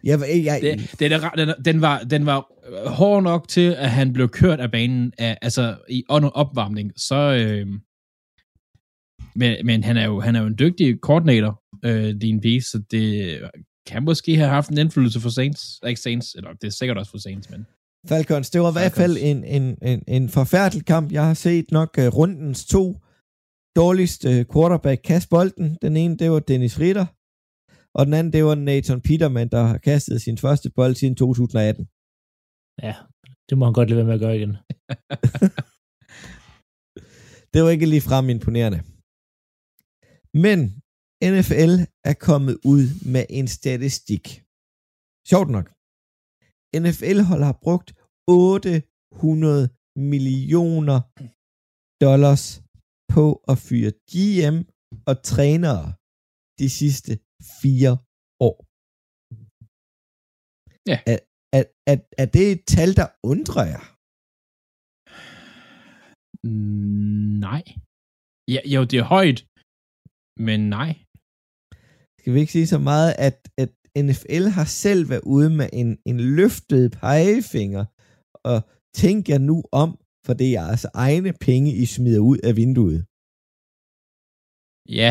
Jeg, jeg, jeg, det, den, er, den, den, var, den var hård nok til, at han blev kørt af banen af, altså, i under opvarmning. Så, øh, men, men han er jo, han er jo en dygtig koordinator, øh, din piece, så det kan måske have haft en indflydelse for Saints. Ikke Saints, eller det er sikkert også for Saints, men Falcons, det var i hvert fald en, en, en, en forfærdelig kamp. Jeg har set nok uh, rundens to dårligste quarterback kaste bolden. Den ene, det var Dennis Ritter, og den anden, det var Nathan Peterman, der har kastet sin første bold siden 2018. Ja, det må han godt lade være med at gøre igen. Det var ikke ligefrem imponerende. Men NFL er kommet ud med en statistik. Sjovt nok. NFL-hold har brugt 800 millioner dollars på at fyre GM og trænere de sidste fire år. Ja. Er, er, er, er det et tal, der undrer jer? mm, nej. Ja, jo, det er højt, men nej. skal vi ikke sige så meget, at, at NFL har selv været ude med en, en løftet pegefinger, og tænk jer nu om, for det er jeres egne penge, I smider ud af vinduet. Ja.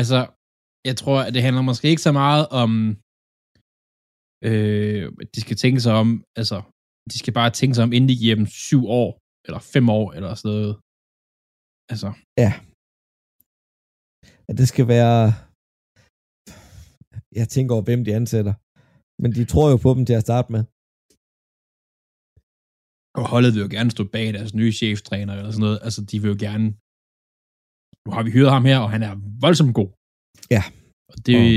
altså, jeg tror, at det handler måske ikke så meget om, øh, de skal tænke sig om, altså, de skal bare tænke sig om, inden de giver dem syv år, eller fem år, eller sådan noget. Altså, At det skal være... Jeg tænker over, hvem de ansætter. Men de tror jo på dem til at starte med. og holdet vil jo gerne stå bag deres nye cheftræner, eller sådan noget. Altså, de vil jo gerne, nu har vi hyret ham her, og han er voldsomt god. Ja. Og det Og-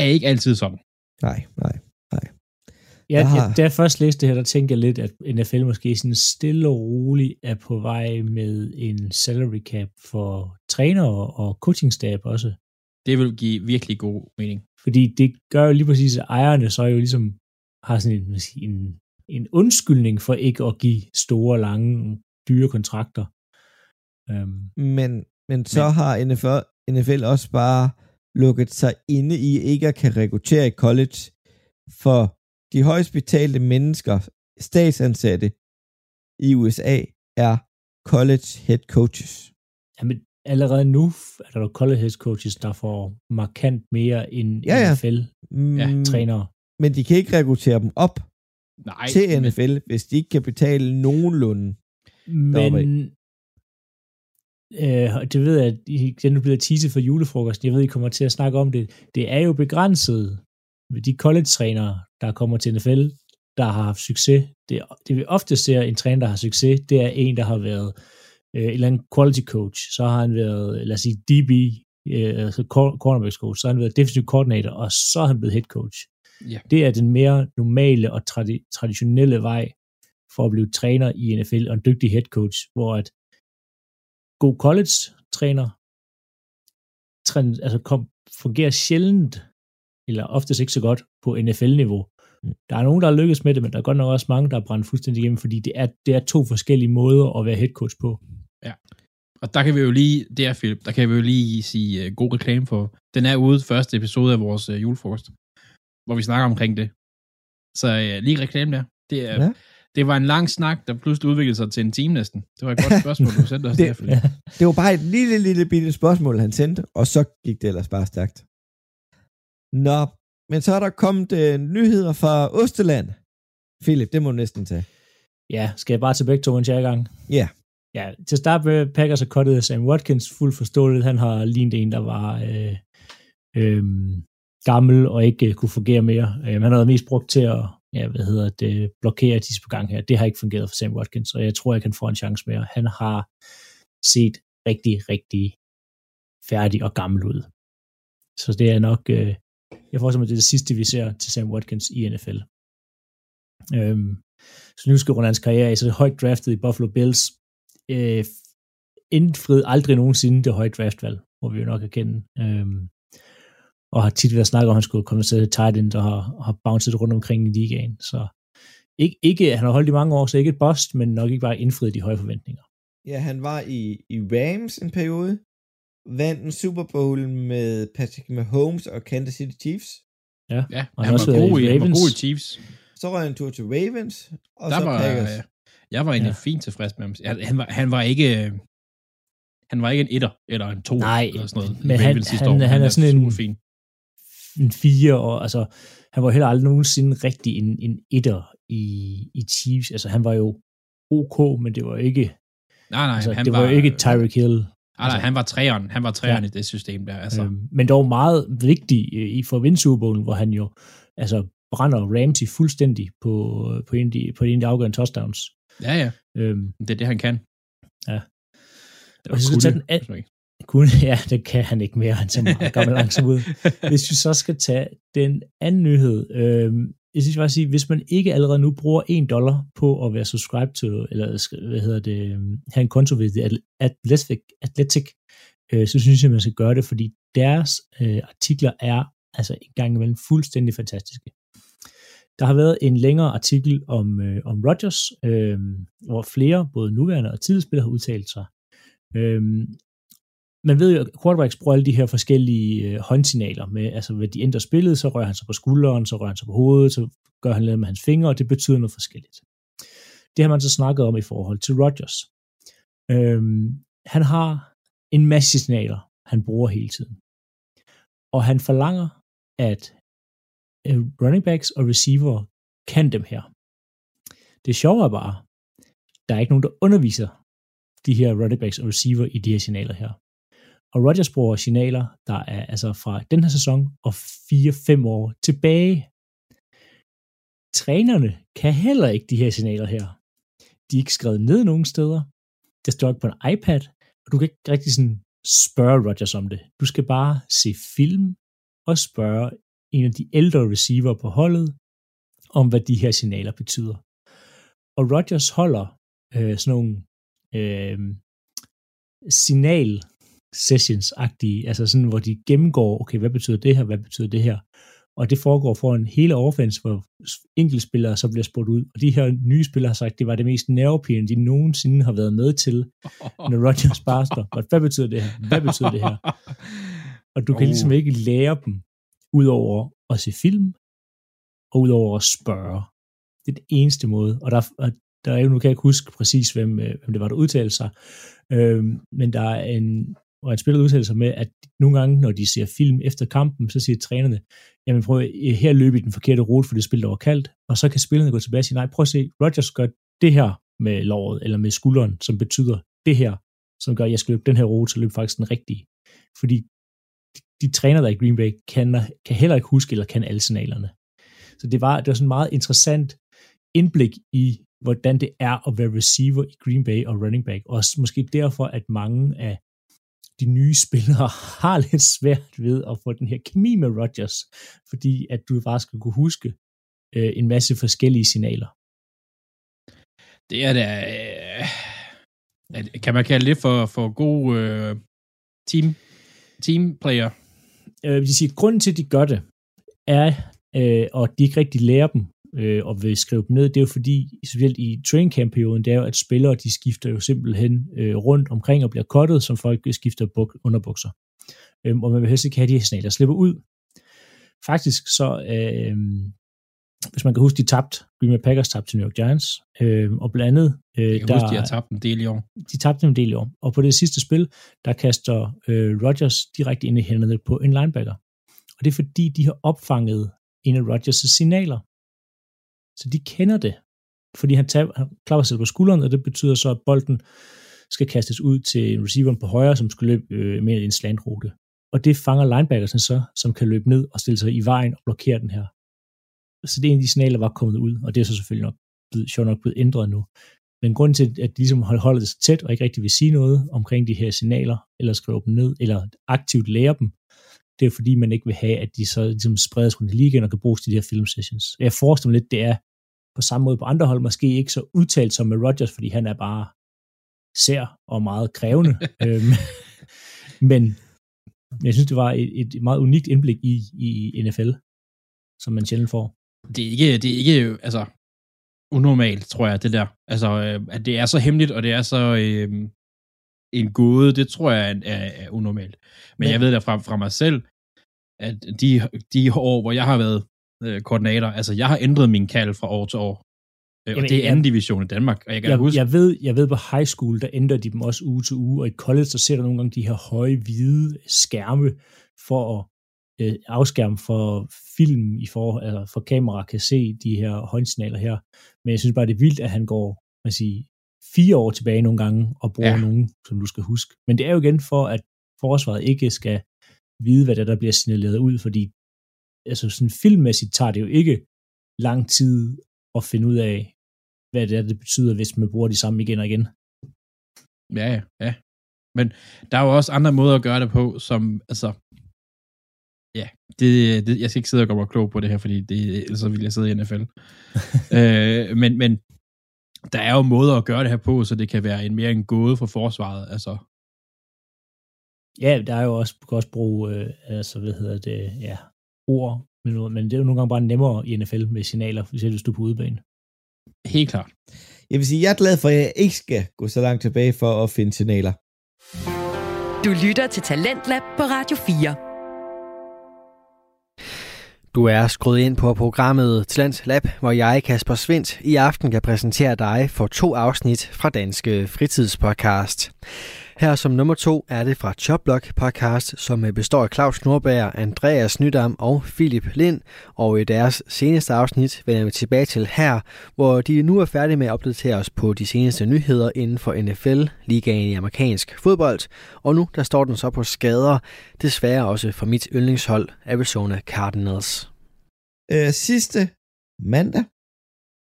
er ikke altid sådan. Nej, nej. Ja, Jeg jeg, har- da jeg først læste det her, der tænkte jeg lidt, at NFL måske sådan stille og roligt er på vej med en salary cap for trænere og coachingstab også. Det vil give virkelig god mening. Fordi det gør jo lige præcis, at ejerne så jo ligesom har sådan en, hvad skal jeg sige, en, en undskyldning for ikke at give store, lange, dyre kontrakter. Um, Men, men så Men- har NFL, NFL også bare lukket sig inde i ikke at kan rekruttere i college, for de højst betalte mennesker, statsansatte i USA, er college head coaches. jamen, allerede nu er der jo college head coaches, der får markant mere end Ja, ja. NFL-trænere. Mm, Men de kan ikke rekruttere dem op Nej, til men- NFL, hvis de ikke kan betale nogenlunde. Men øh, det ved jeg, at I- den er blevet teaset for julefrokosten. Jeg ved, I kommer til at snakke om det. Det er jo begrænset de college-trænere, der kommer til NFL, der har haft succes. Det, det vi ofte ser en træner, der har succes, det er en, der har været øh, en eller anden quality coach. Så har han været, lad os sige, DB, øh, altså cor- cornerbacks coach. Så har han været defensive coordinator, og så er han blevet head coach. Ja. Det er den mere normale og tradi- traditionelle vej for at blive træner i NFL og en dygtig head coach, hvor at god college-træner træn- altså kom, fungerer sjældent, eller oftest ikke så godt, på NFL-niveau. Mm. Der er nogen, der har lykkes med det, men der er godt nok også mange, der er brændt fuldstændig igennem, fordi det er, det er to forskellige måder at være head coach på. Og der kan vi jo lige, det er Philip, der kan vi jo lige sige uh, god reklame for. Den er ude første episode af vores uh, julefrokost, hvor vi snakker omkring det. Så uh, lige reklame der. Det, er, Ja. ja. det var en lang snak, der pludselig udviklede sig til en time næsten. Det var et godt spørgsmål, du sendte os Det- der, Philip. Det var bare et lille, lille bitte spørgsmål, han sendte, og så gik det ellers bare stærkt. Nå, men så er der kommet øh, nyheder fra Osteland. Philip, det må du næsten tage. Ja, skal jeg bare til begge to, i gang? Ja. Ja, til at starte med, Packers har kottet Sam Watkins fuldt forståeligt. Han har lignet en, der var øh, øh, gammel og ikke øh, kunne fungere mere. Øh, han har været mest brugt til at ja, hvad hedder det, blokere de på gang her. Det har ikke fungeret for Sam Watkins, og jeg tror, jeg kan få en chance mere. Han har set rigtig, rigtig færdig og gammel ud. Så det er nok, øh, jeg får simpelthen det, er det sidste, vi ser til Sam Watkins i NFL. Øhm, så nu skal runde hans karriere af, så det er højt draftet i Buffalo Bills. Øh, indfriet aldrig nogensinde det høje draftvalg, må vi jo nok erkende. Øhm, og har tit været snakket om, at han skulle komme til tight end og har, har bounced rundt omkring i ligaen. Så ikke, ikke, han har holdt i mange år, så ikke et bust, men nok ikke bare indfriet de høje forventninger. Ja, han var i, i Rams en periode, vandt en Super Bowl med Patrick Mahomes og Kansas City Chiefs. Ja, Og han han, også var været god i han var Ravens. god i Chiefs. Så røg han en tur til Ravens, og der så var, Packers. jeg var egentlig Ja. ja. fint tilfreds med ham. Han, han, var, han var ikke... øh, Han var ikke en etter eller en to Nej, eller sådan noget. i men han- Ravens sidste han- år. han er sådan en- super fin. en fire, og altså, han var heller aldrig nogensinde rigtig en, en etter i, i Chiefs. Altså, han var jo ok, men det var ikke, Nej, nej, altså, han det var, jo ikke Tyreek Hill. Nej, nej, han var træeren. Han var træeren Ja. i det system der. Altså, Øhm, men dog meget vigtig øh, i for at vinde Super Bowlen, hvor han jo altså, brænder Ramsey fuldstændig på, på, en, de, på en af de afgørende touchdowns. ja, ja. Øhm, Det er det, han kan. Ja. Det Og så skal vi tage den an- hvis man ikke- kun, ja, det kan han ikke mere, han ser meget gammel langsomt ud. Hvis vi så skal tage den anden nyhed, øh, jeg synes bare sige, hvis man ikke allerede nu bruger 1 dollar på at være subscribed til, eller hvad hedder det, øhm, have en konto ved The Athletic, Athletic øh, så synes jeg, man skal gøre det, fordi deres øh, artikler er altså en gang imellem fuldstændig fantastiske. Der har været en længere artikel om, øh, om Rodgers, øh, hvor flere, både nuværende og tidligere spillere, har udtalt sig. Øh, man ved jo, at quarterbacks bruger alle de her forskellige øh, håndsignaler med, altså ved de ændrer spillet, så rører han sig på skulderen, så rører han sig på hovedet, så gør han noget med hans fingre, og det betyder noget forskelligt. Det har man så snakket om i forhold til Rodgers. Øhm, han har en masse signaler, han bruger hele tiden. Og han forlanger, at øh, running backs og receiver kan dem her. Det sjove er bare, der er ikke nogen, der underviser de her running backs og receiver i de her signaler her. Og Rodgers bruger signaler, der er altså fra den her sæson og 4-5 år tilbage. Trænerne kan heller ikke de her signaler her. De er ikke skrevet ned nogen steder. Det står ikke på en iPad, og du kan ikke rigtig sådan spørge Rodgers om det. Du skal bare se film og spørge en af de ældre receiver på holdet om, hvad de her signaler betyder. Og Rodgers holder øh, sådan nogle øh, signal sessions-agtige, altså sådan, hvor de gennemgår, okay, hvad betyder det her, hvad betyder det her, og det foregår for en hele offense, hvor enkeltspillere så bliver spurgt ud, og de her nye spillere har sagt, det var det mest nervepirrende, de nogensinde har været med til, når Rodgers bare står, hvad betyder det her, hvad betyder det her, og du kan Oh. ligesom ikke lære dem, udover at se film, og udover at spørge. Det er den eneste måde, og der, der er jo, nu kan jeg ikke huske præcis, hvem, øh, hvem det var, der udtalte sig, øh, men der er en, og en spiller udtaler sig med, at nogle gange, når de ser film efter kampen, så siger trænerne, jamen prøv at- øh, her løb i den forkerte rute, for det spil, der var kaldt, og så kan spillerne gå tilbage og sige, nej, prøv at se, Rodgers gør det her med låret, eller med skulderen, som betyder det her, som gør, at jeg skal løbe den her rute, så løb faktisk den rigtige. Fordi de, de træner, der i Green Bay, kan, kan heller ikke huske, eller kan alle signalerne. Så det var, det var sådan en meget interessant indblik i, hvordan det er at være receiver i Green Bay og running back. Og også måske derfor, at mange af de nye spillere har lidt svært ved at få den her kemi med Rodgers, fordi at du bare skal kunne huske øh, en masse forskellige signaler. Det er da... Øh, kan man kalde det for, for god øh, team, teamplayer? Øh, vil sige, at grunden til, at de gør det, er, øh, og de ikke rigtig lærer dem, øh, og vil skrive dem ned, det er jo fordi, specielt i training camp perioden, det er jo, at spillere, de skifter jo simpelthen øh, rundt omkring og bliver cuttet, som folk skifter buk- underbukser. Øh, og man vil helst ikke have de her signaler slipper ud. Faktisk så, øh, hvis man kan huske, de tabte, Green Bay Packers tabte til New York Giants, øh, og blandt andet, øh, Jeg kan der, huske, de har tabt en del i år. de tabte en del i år. Og på det sidste spil, der kaster øh, Rodgers direkte ind i hænderne på en linebacker. Og det er fordi, de har opfanget en af Rodgers' signaler. Så de kender det. Fordi han, tab, han klapper sig på skulderen, og det betyder så, at bolden skal kastes ud til receiveren på højre, som skal løbe øh, med en slantrute. Og det fanger linebackersen så, som kan løbe ned og stille sig i vejen og blokere den her. Så det er en af de signaler, der var kommet ud, og det er så selvfølgelig nok blevet, sjovt nok blevet ændret nu. Men grunden til, at de ligesom holder det så tæt, og ikke rigtig vil sige noget omkring de her signaler, eller skrive dem ned, eller aktivt lære dem, det er fordi, man ikke vil have, at de så ligesom spredes rundt i ligaen og kan bruges til de her film sessions. Jeg forestiller mig lidt, det er på samme måde på andre hold, måske ikke så udtalt som med Rodgers, fordi han er bare sær og meget krævende. øhm, men jeg synes, det var et, et meget unikt indblik i, i NFL, som man sjældent får. Det er ikke, det er ikke altså, unormalt, tror jeg, det der. Altså, øh, at det er så hemmeligt, og det er så øh, en gåde, det tror jeg er, er, er unormalt. Men, Men- jeg ved da fra, fra mig selv, at de, de år, hvor jeg har været øh, koordinator, altså jeg har ændret min kald fra år til år. Øh, og Jamen, det er jeg- anden division i Danmark, og jeg kan Jeg, huske, jeg, ved, jeg ved på high school, der ændrer de dem også uge til uge, og i college, der ser der nogle gange de her høje, hvide skærme for at øh, afskærme for film, i for, eller for kamera kan se de her håndsignaler her. Men jeg synes bare, det er vildt, at han går man siger, fire år tilbage nogle gange og bruger ja. nogen, som du skal huske. Men det er jo igen for, at forsvaret ikke skal vide, hvad der, der bliver signaleret ud, fordi altså sådan filmmæssigt tager det jo ikke lang tid at finde ud af, hvad det er, det betyder, hvis man bruger de samme igen og igen. Ja, ja, ja. Men der er jo også andre måder at gøre det på, som, altså, ja, det, det, jeg skal ikke sidde og gøre mig klog på det her, fordi det, ellers så vil jeg sidde i NFL. øh, men, men der er jo måder at gøre det her på, så det kan være en mere en gåde for forsvaret, altså, Ja, der er jo også, du kan også bruge, øh, altså, hvad hedder det, ja, ord, men, men det er jo nogle gange bare nemmere i NFL med signaler, hvis du er på udebane. helt klart. Jeg vil sige, jeg er glad for, at jeg ikke skal gå så langt tilbage for at finde signaler. Du lytter til Talentlab på Radio 4. Du er skruet ind på programmet Talents Lab, hvor jeg, Kasper Svendt, i aften kan præsentere dig for to afsnit fra Danske Fritidspodcast. Her som nummer to er det fra Choplock podcast, som øh, består af Claus Nordberg, Andreas Nydam og Philip Lind. Og i deres seneste afsnit vender vi tilbage til her, hvor de nu er færdige med at opdatere os på de seneste nyheder inden for NFL, ligaen i amerikansk fodbold. Og nu der står den så på skader, desværre også for mit yndlingshold, Arizona Cardinals. Øh, sidste mandag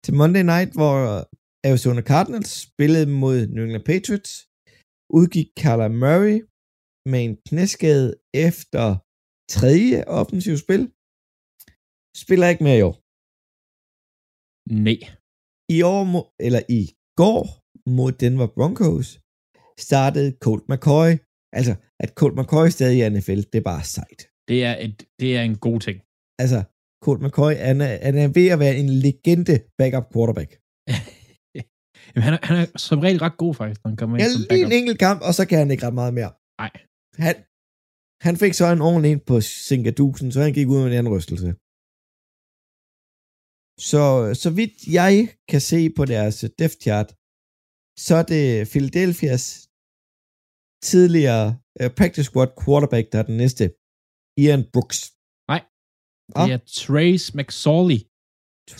til Monday Night, hvor Arizona Cardinals spillede mod New England Patriots, udgik Kyler Murray med en knæskade efter tredje offensiv spil. Spiller ikke mere i år. Nej. I år, eller i går mod Denver Broncos, startede Colt McCoy Altså, at Colt McCoy stadig er i NFL, det er bare sejt. Det er, et, det er en god ting. Altså, Colt McCoy, han er, han er ved at være en legende backup quarterback. Jamen, han, er, han er som regel ret god, faktisk, når han kommer ind Ja, lige en enkelt kamp, og så kan han ikke ret meget mere. Nej. Han, han fik så en ordentlig en på Sinkadusen, så han gik ud med en anden rystelse. Så, så vidt jeg kan se på deres depth chart, så er det Philadelphia's tidligere uh, practice squad quarterback, der er den næste. Ian Brooks. Nej. Ah. Det er Trace McSorley,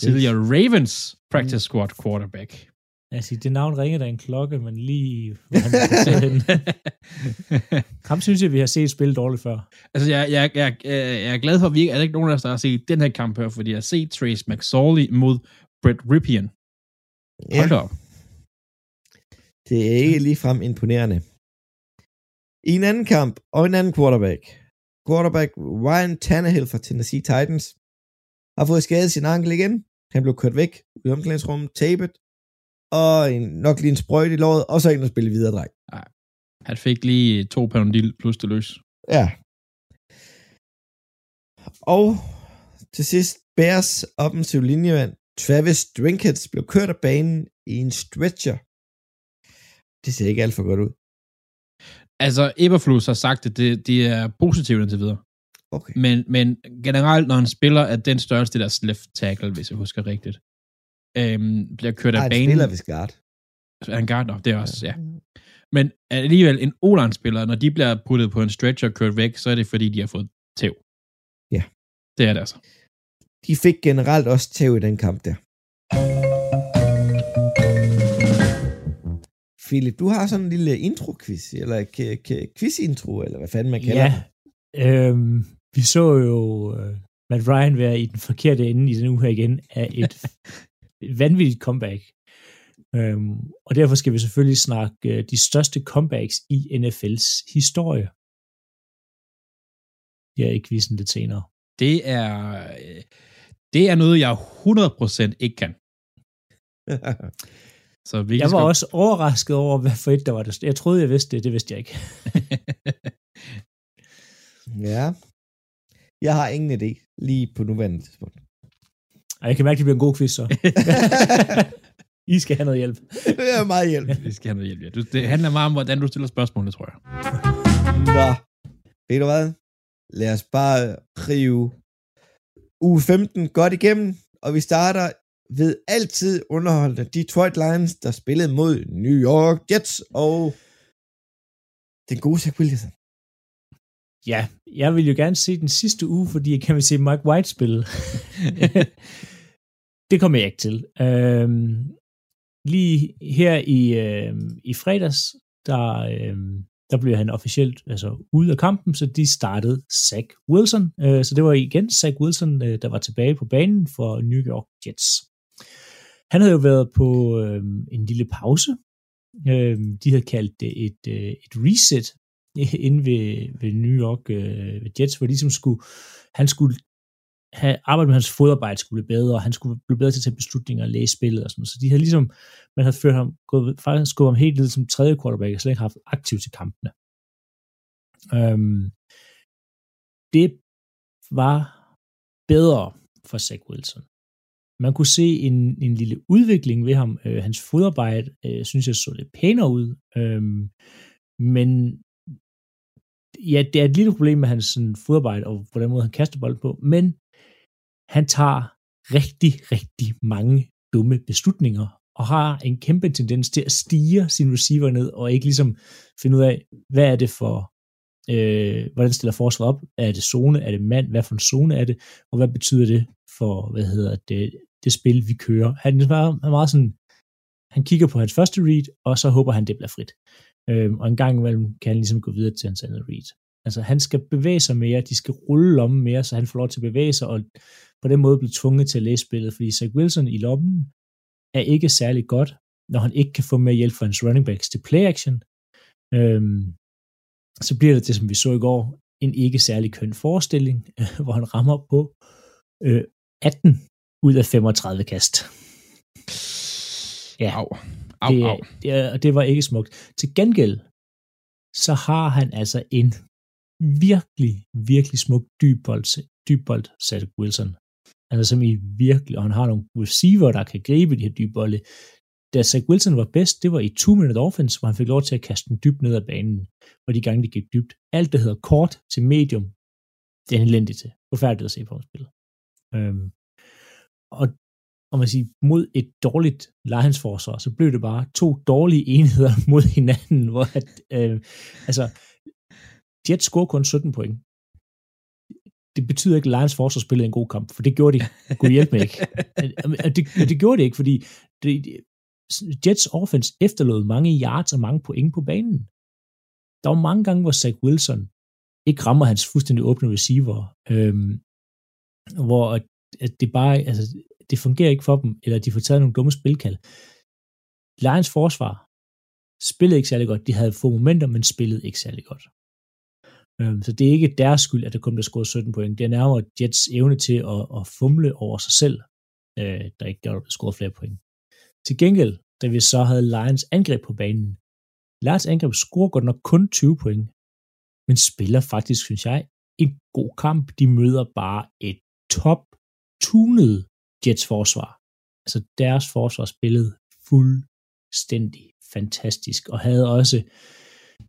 tidligere Ravens practice squad quarterback. Altså, det navn ringer der en klokke, men lige. Ham synes jeg, vi har set spille dårligt før. Altså, jeg, jeg, jeg, jeg- jeg er glad for, at vi ikke er der ikke nogen af os, der har set den her kamp her, fordi jeg har set Trace McSorley mod Brett Ripien. Ja, Hold da op. det er ikke ligefrem imponerende. I en anden kamp, og en anden quarterback. Quarterback Ryan Tannehill fra Tennessee Titans har fået skadet sin ankel igen. Han blev kørt væk i omklædningsrummet, tabet, og en, nok lige en sprøjt i låret, og så ind og spille videre, dreng. Han fik lige to Panodil plus det løs. Ja. Og til sidst, Bears offensiv linjemand Travis Drinkets blev kørt af banen i en stretcher. Det ser ikke alt for godt ud. Altså, Eberflus har sagt, at det, det er positivt indtil videre. Okay. Men, men generelt, når han spiller, at den største deres left tackle, hvis jeg husker rigtigt, øhm, bliver kørt af Nej, han banen. spiller ved guard. Er han guard? Nå, det er også, ja. Men alligevel, en o spiller når de bliver puttet på en stretcher og kørt væk, så er det fordi, de har fået tæv. Ja. Det er det altså. De fik generelt også tæv i den kamp der. Philip, du har sådan en lille intro-quiz, eller k- k- quiz-intro, eller hvad fanden man kalder Ja, det. øhm, vi så jo øh, Matt Ryan være i den forkerte ende i den uge her igen af et, et vanvittigt comeback. Øhm, og derfor skal vi selvfølgelig snakke øh, de største comebacks i NFL's historie. Det er i quizzen lidt senere. Det er, øh, det er noget, jeg 100% ikke kan. Så vi Jeg var også overrasket over, hvad for et der var det. Jeg troede, jeg vidste det. Det vidste jeg ikke. ja. Jeg har ingen idé, lige på nuværende tidspunkt. Ej, jeg kan mærke, at det bliver en god quiz så. I skal have noget hjælp. det er meget hjælp. Vi skal have noget hjælp. Ja. Det handler meget om, hvordan du stiller spørgsmålene, tror jeg. Nå, ved du hvad? Lad os bare rive uge 15 godt igennem, og vi starter ved altid underholdende Detroit Lions, der spillede mod New York Jets og den gode Zach Wilson. Ja, jeg vil jo gerne se den sidste uge, fordi jeg kan vil se Mike White spille. det kommer jeg ikke til. Øhm, lige her i, øhm, i fredags, der, øhm, der blev han officielt altså, ude af kampen, så de startede Zach Wilson. Øh, så det var igen Zach Wilson, øh, der var tilbage på banen for New York Jets. Han havde jo været på øhm, en lille pause. Øhm, de havde kaldt det et, øh, et reset inde ved, ved New York øh, ved Jets, hvor de ligesom skulle, han skulle have arbejdet med hans fodarbejde skulle blive bedre, og han skulle blive bedre til at tage beslutninger og læse spillet og sådan noget. Så de havde ligesom, man havde ført ham, gået, faktisk gået ham helt ned som tredje quarterback, og slet ikke haft aktiv til kampene. Øhm, det var bedre for Zach Wilson. Man kunne se en, en lille udvikling ved ham. Øh, hans fodarbejde, øh, synes jeg, så lidt pænere ud. Øh, men ja, det er et lille problem med hans sådan, fodarbejde, og på den måde, han kaster bolden på, men han tager rigtig, rigtig mange dumme beslutninger, og har en kæmpe tendens til at stige sin receiver ned, og ikke ligesom finde ud af, hvad er det for, øh, hvordan stiller forsvaret op, er det zone, er det mand, hvad for en zone er det, og hvad betyder det for, hvad hedder det, det spil, vi kører. Han er meget, han er meget sådan, han kigger på hans første read, og så håber han, det bliver frit. Øh, og en gang imellem kan han ligesom gå videre til hans andet read. Altså han skal bevæge sig mere, de skal rulle lommen mere, så han får lov til at bevæge sig, og på den måde blive tvunget til at læse spillet, fordi Zach Wilson i lommen er ikke særlig godt, når han ikke kan få mere hjælp fra hans running backs til play action. Øhm, så bliver det det, som vi så i går, en ikke særlig køn forestilling, hvor han rammer på øh, 18 ud af 35 kast. Ja. Au. Au, det, au. Det, og det var ikke smukt. Til gengæld, så har han altså en virkelig, virkelig smuk dybbold, dybbold Zach Wilson. Altså som i virkelig, og han har nogle receiver, der kan gribe de her dybbolde. Da Zach Wilson var bedst, det var i 2-minute offense, hvor han fik lov til at kaste den dybt ned ad banen, og de gange, de gik dybt. Alt, der hedder kort til medium, det er han elendig til. Forfærdeligt at se på ham spille. Øhm, og om man siger, mod et dårligt Lions forsvar, så blev det bare to dårlige enheder mod hinanden, hvor at, øh, altså, Jets scorer kun 17 point. Det betyder ikke, at Lions forsvar spillede en god kamp, for det gjorde de. Gud hjælp mig ikke. Det, det gjorde det ikke, fordi det, Jets offense efterlod mange yards og mange point på banen. Der var mange gange, hvor Zach Wilson ikke rammer hans fuldstændig åbne receiver, øhm, hvor at det bare, altså, det fungerer ikke for dem, eller de får taget nogle dumme spilkald. Lions forsvar spillede ikke særlig godt. De havde få momenter, men spillede ikke særlig godt. Øhm, så det er ikke deres skyld, at der kom der scoret 17 point. Det er nærmere Jets evne til at, at fumle over sig selv, øh, der ikke gjorde, at der scoret flere point. Til gengæld, da vi så havde Lions angreb på banen, Lions angreb scorer godt nok kun 20 point, men spiller faktisk, synes jeg, en god kamp. De møder bare et top tunet Jets forsvar. Altså deres forsvar spillede fuldstændig fantastisk, og havde også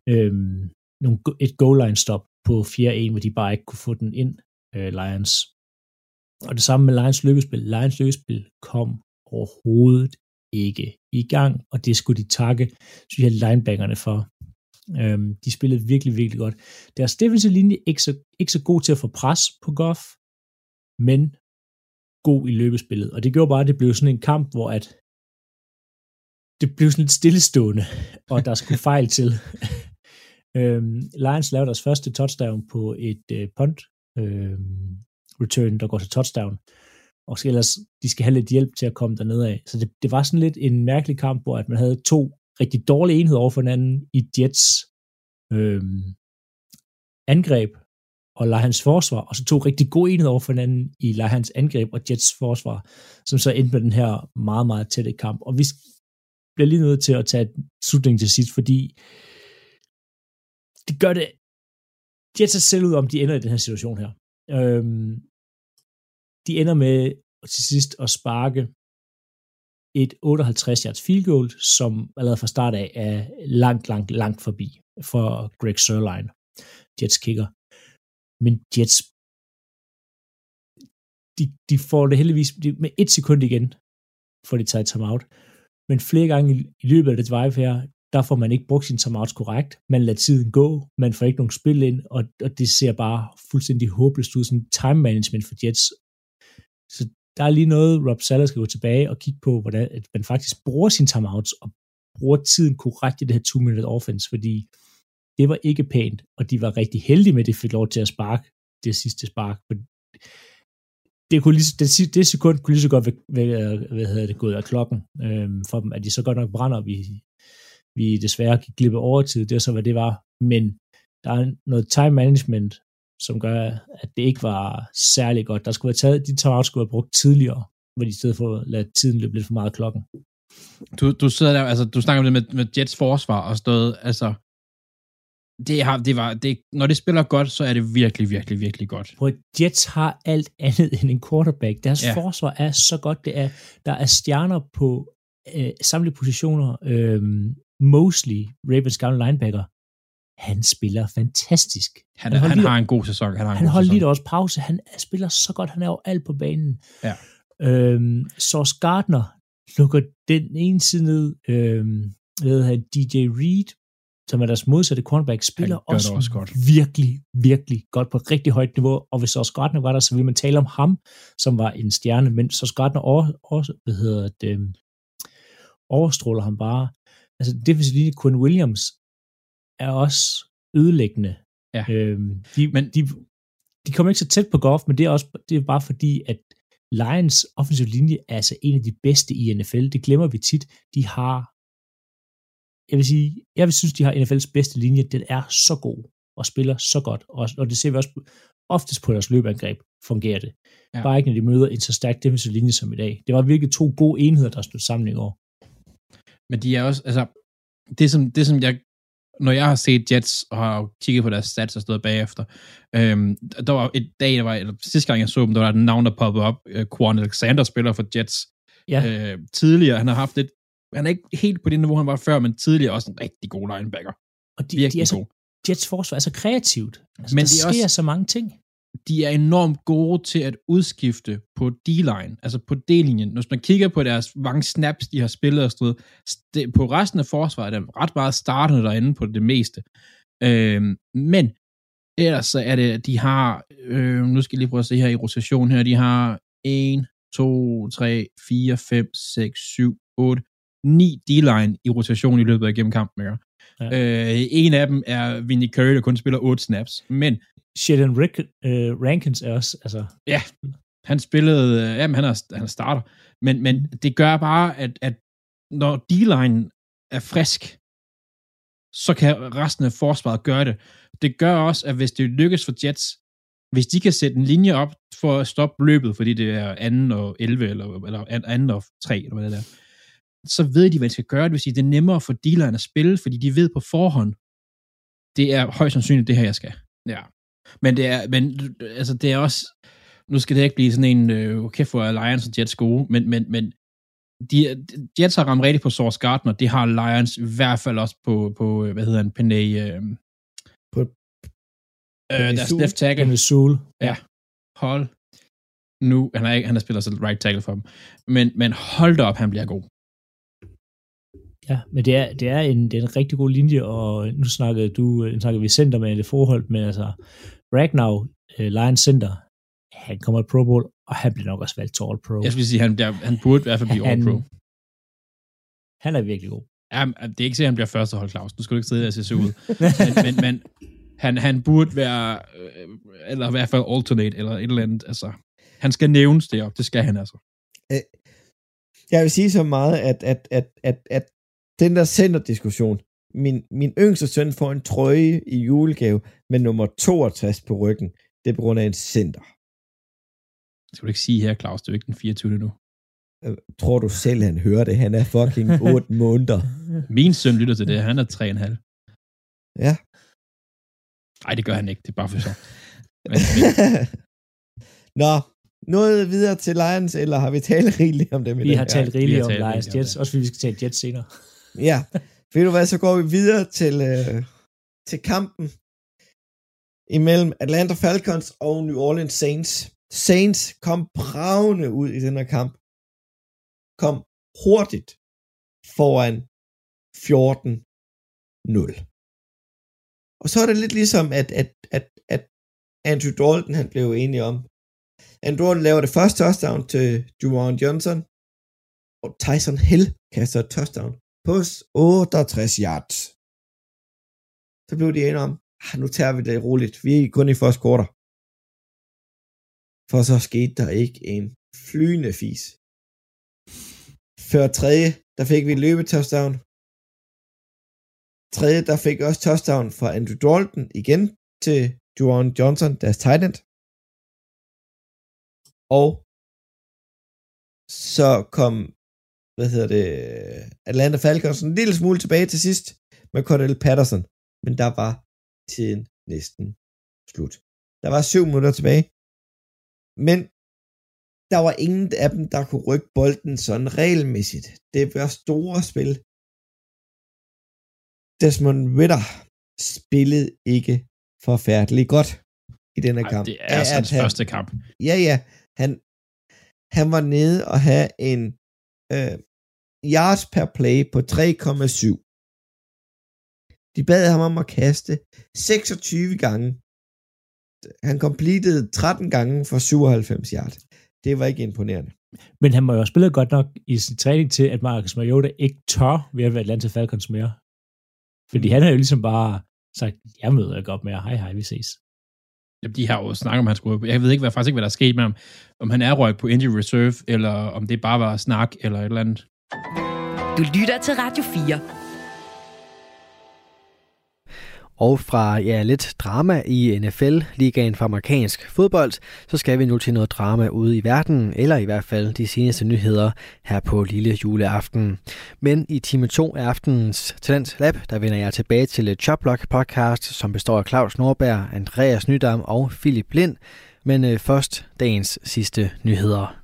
øhm, nogle, et goal line stop på 4-1, hvor de bare ikke kunne få den ind, øh, Lions. Og det samme med Lions løbespil. Lions løbespil kom overhovedet ikke i gang, og det skulle de takke, synes jeg, linebackerne for. Øhm, de spillede virkelig, virkelig godt. Deres defensive linje ikke så, ikke så god til at få pres på Goff, men god i løbespillet. Og det gjorde bare, at det blev sådan en kamp, hvor at det blev sådan lidt stillestående, og der skulle fejl til. øhm, Lions lavede deres første touchdown på et øh, punt øhm, return, der går til touchdown. Og skal ellers, de skal have lidt hjælp til at komme derned af. Så det, det var sådan lidt en mærkelig kamp, hvor at man havde to rigtig dårlige enheder over for hinanden i Jets øhm, angreb og Lions forsvar, og så to rigtig gode enheder over for hinanden i Lions angreb og Jets forsvar, som så endte med den her meget, meget tætte kamp. Og vi bliver lige nødt til at tage slutningen til sidst, fordi det gør det Jets er selv ud, om de ender i den her situation her. Øhm, de ender med til sidst at sparke et 58 yards field goal, som allerede fra start af er langt, langt, langt forbi for Greg Sørlein, Jets kicker. Men Jets, de, de får det heldigvis de, med et sekund igen, får de taget timeout. Men flere gange i, i løbet af det drive her, der får man ikke brugt sin timeouts korrekt. Man lader tiden gå, man får ikke nogen spil ind, og, og det ser bare fuldstændig håbløst ud, sådan time management for Jets. Så der er lige noget, Rob Salah skal gå tilbage og kigge på, hvordan at man faktisk bruger sin timeouts og bruger tiden korrekt i det her two-minute offense, fordi det var ikke pænt, og de var rigtig heldige med, at de fik lov til at sparke det sidste spark. Det, kunne lige, det, det sekund kunne lige så godt være, hvad hedder det, gået af klokken øhm, for dem, at de så godt nok brænder, vi, vi desværre gik glip af overtid, det er så, hvad det var. Men der er noget time management, som gør, at det ikke var særlig godt. Der skulle være taget, de timeouts skulle have brugt tidligere, hvor de i stedet for at lade tiden løbe lidt for meget af klokken. Du, du sidder der, altså du snakker om det med, med Jets forsvar og stået, altså det har, det var, det, når det spiller godt, så er det virkelig, virkelig, virkelig godt. Prøv, Jets har alt andet end en quarterback. Deres Ja. forsvar er så godt. Det er, der er stjerner på øh, samtlige positioner. Øh, Mosley, Ravens gamle linebacker, han spiller fantastisk. Han, Han han, har en god sæson. Han, har en Han holdt lige års pause. Han spiller så godt. Han er jo alt på banen. Ja. Øhm, Sauce Gardner lukker den ene side ned. Øhm, hvad hedder han? DJ Reed, som er deres modsatte cornerback, spiller det også, også godt. virkelig, virkelig godt på et rigtig højt niveau. Og hvis Sauce Gardner var der, så ville man tale om ham, som var en stjerne. Men Sauce Gardner over, også, hvad hedder det, øhm, overstråler ham bare. Altså, defensive linje, Quinn Williams, er også ødelæggende. Ja. Øhm, de, Men- de, de kommer ikke så tæt på Goff, men det er også det er bare fordi, at Lions offensiv linje er altså en af de bedste i NFL. Det glemmer vi tit. De har, jeg vil sige, jeg vil synes, de har NFL's bedste linje. Den er så god og spiller så godt. Og, og det ser vi også oftest på deres løbeangreb fungerer det. Ja. Bare ikke, når de møder en så stærk defensiv linje som i dag. Det var virkelig to gode enheder, der stod sammen i går. Men de er også, altså, det som, det som jeg, når jeg har set Jets og har kigget på deres stats og stået bagefter, øhm, der var et dag, der var, eller sidste gang jeg så dem, der var et navn, der poppede op. Øh, Quan Alexander spiller for Jets. Ja. Øh, tidligere, han har haft lidt, han er ikke helt på det niveau, han var før, men tidligere også en rigtig god linebacker. Og de, Virkelig de er så, god. Jets forsvar er så kreativt. Altså, Men der er sker også- så mange ting. de er enormt gode til at udskifte på D-line, altså på D-linjen. Hvis man kigger på deres mange snaps, de har spillet og stået, st- på resten af forsvaret er der ret meget startende derinde på det meste. Øhm, men ellers så er det, at de har, øh, nu skal jeg lige prøve at se her i rotation her, de har 1, 2, 3, 4, 5, 6, 7, 8, 9 D-line i rotation i løbet af gennem kampen. Ikke? Ja. Øh, en af dem er Vinnie Curry, der kun spiller 8 snaps, men Sheldon Rick, øh, Rankins er også, altså, Han spillede, øh, jamen han er, han er starter, men, men det gør bare, at, at når D-line er frisk, så kan resten af forsvaret gøre det. Det gør også, at hvis det lykkes for Jets, hvis de kan sætte en linje op for at stoppe løbet, fordi det er anden og 11, eller, eller anden og 3, eller hvad det er, så ved de, hvad de skal gøre. Det vil sige, det er nemmere for D-line at spille, fordi de ved på forhånd, det er højst sandsynligt det her, jeg skal. Ja. Men det er, men, altså, det er også, nu skal det ikke blive sådan en, øh, okay, for Lions og Jets gode, men, men, men de, Jets har ramt rigtigt på Source Gardner, det har Lions i hvert fald også på, på øh, hvad hedder han, Penay, øh, På- øh, deres left tackle. Sewell. Ja. Hold nu, han har ikke, han har spillet så right tackle for dem, men, men hold da op, han bliver god. Ja, men det er, det er, en, det er en rigtig god linje, og nu snakkede du, nu snakkede vi center med det forhold, men altså, Ragnar, uh, Lions center, han kommer i Pro Bowl, og han bliver nok også valgt til All Pro. Jeg skulle sige, han, bliver, han burde i hvert fald blive Han- all pro. Han er virkelig god. Ja, det er ikke sikkert, at han bliver første hold, Claus. Nu skal du ikke sidde og se så ud. men, men, men han, han burde være, øh, eller i hvert fald alternate, eller et eller andet. Altså, han skal nævnes deroppe. Det skal han altså. Jeg vil sige så meget, at, at, at, at, at den der centerdiskussion, min, min yngste søn får en trøje i julegave med nummer 62 på ryggen. Det er på grund af en center. Det skal du ikke sige her, Claus. Det er jo ikke den 24. nu. Øh, Tror du selv, han hører det? Han er fucking 8 måneder. Min søn lytter til det. Han er 3,5. Ja. Nej, det gør han ikke. Det er bare for sjov. Men, men, Nå, noget videre til Lions, eller har vi talt rigeligt om dem i Vi har talt vi rigeligt har om talt Lions rigeligt om Jets, også fordi vi skal tale Jets senere. Ja, ved du hvad, så går vi videre til, øh, til kampen imellem Atlanta Falcons og New Orleans Saints. Saints kom bravende ud i den her kamp. Kom hurtigt foran 14-0. Og så er det lidt ligesom, at, at, at, at Andrew Dalton han blev enig om. Andrew Dalton laver det første touchdown til Juwan Johnson, og Tyson Hill kaster et touchdown på 68 yards. Så blev de enige om, ah, nu tager vi det roligt. Vi er kun i første quarter. For så skete der ikke en flyende fis. Før tredje, der fik vi et løbetouchdown. Tredje, der fik også touchdown fra Andrew Dalton igen til Juwan Johnson, deres tight end. Og så kom hvad hedder det, Atlanta Falcons en lille smule tilbage til sidst med Cordell Patterson, men der var tiden næsten slut. Der var syv minutter tilbage, men der var ingen af dem, der kunne rykke bolden sådan regelmæssigt. Det var store spil. Desmond Ritter spillede ikke forfærdeligt godt i denne Ej, kamp. det er altså hans han- første kamp. Ja, ja. Han, han var nede og have en øh, yards per play på 3,7. De bad ham om at kaste 26 gange. Han completed 13 gange for 97 yards. Det var ikke imponerende. Men han må jo have spillet godt nok i sin træning til, at Marcus Mariota ikke tør ved at være Atlanta Falcons mere. Fordi han har jo ligesom bare sagt, jeg møder ikke op mere. Hej hej, vi ses. Jamen, De har jo snakket om, at han skulle... Jeg ved ikke, hvad, faktisk ikke, hvad der er sket med ham. Om han er røget på Indie reserve, eller om det bare var snak, eller et eller andet. Du lytter til Radio 4. Og fra ja, lidt drama i NFL, ligaen for amerikansk fodbold, så skal vi nu til noget drama ude i verden, eller i hvert fald de seneste nyheder her på lille juleaften. Men i time 2 af aftenens Talent Lab, der vender jeg tilbage til Choplock podcast, som består af Claus Norberg, Andreas Nydam og Philip Lind. Men øh, først dagens sidste nyheder.